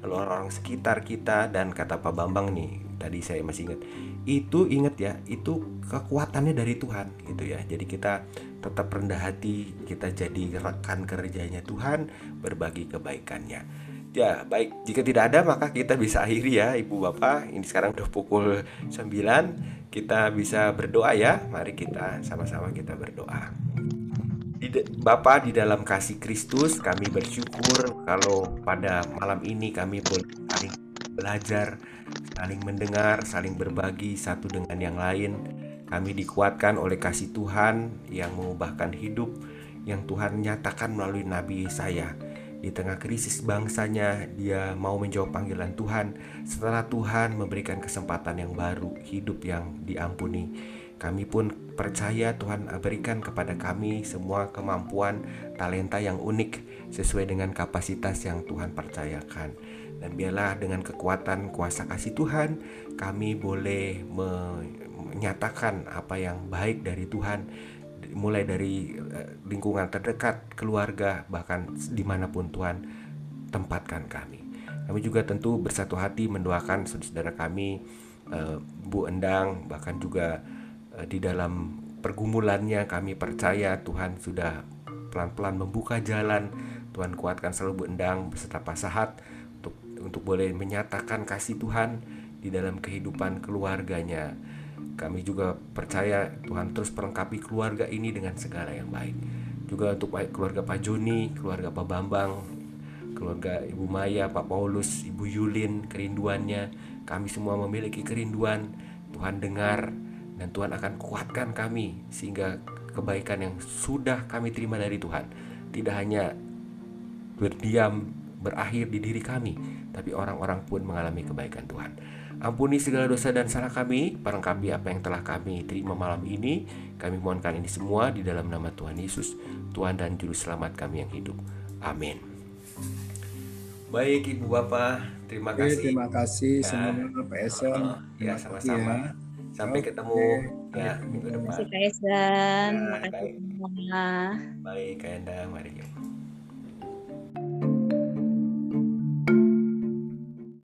lalu orang-orang sekitar kita dan kata Pak Bambang nih, tadi saya masih ingat, itu ingat ya, itu kekuatannya dari Tuhan gitu ya. Jadi kita tetap rendah hati, kita jadi rekan kerjanya Tuhan, berbagi kebaikannya. Ya, baik. Jika tidak ada maka kita bisa akhiri ya Ibu Bapak. Ini sekarang udah pukul 9. Kita bisa berdoa ya. Mari kita sama-sama kita berdoa. Bapak di dalam kasih Kristus, kami bersyukur kalau pada malam ini kami boleh saling belajar, saling mendengar, saling berbagi satu dengan yang lain. Kami dikuatkan oleh kasih Tuhan yang mengubahkan hidup yang Tuhan nyatakan melalui Nabi Yesaya di tengah krisis bangsanya, dia mau menjawab panggilan Tuhan setelah Tuhan memberikan kesempatan yang baru, hidup yang diampuni. Kami pun percaya Tuhan berikan kepada kami semua kemampuan, talenta yang unik sesuai dengan kapasitas yang Tuhan percayakan. Dan biarlah dengan kekuatan kuasa kasih Tuhan, kami boleh menyatakan apa yang baik dari Tuhan mulai dari eh, lingkungan terdekat, keluarga, bahkan di mana pun Tuhan tempatkan kami. Kami juga tentu bersatu hati mendoakan saudara kami, eh, Bu Endang, bahkan juga eh, di dalam pergumulannya kami percaya Tuhan sudah pelan-pelan membuka jalan. Tuhan kuatkan selalu Bu Endang beserta Pak Sahat untuk untuk boleh menyatakan kasih Tuhan di dalam kehidupan keluarganya kami juga percaya Tuhan terus perlengkapi keluarga ini dengan segala yang baik. Juga untuk keluarga Pak Joni, keluarga Pak Bambang, keluarga Ibu Maya, Pak Paulus, Ibu Yulin, kerinduannya. Kami semua memiliki kerinduan. Tuhan dengar dan Tuhan akan kuatkan kami sehingga kebaikan yang sudah kami terima dari Tuhan tidak hanya berdiam berakhir di diri kami, tapi orang-orang pun mengalami kebaikan Tuhan. Ampuni segala dosa dan salah kami, perlengkapi apa yang telah kami terima malam ini. Kami mohonkan ini semua di dalam nama Tuhan Yesus, Tuhan dan Juru Selamat kami yang hidup. Amin. Baik Ibu Bapak, terima kasih. Terima kasih ya. semua Pak Eson. Ya, sama-sama. Ya. Sampai Oke. ketemu ya minggu depan. Terima kasih Pak Eson. Terima kasih semua. Baik, Kak Endang, mari yuk.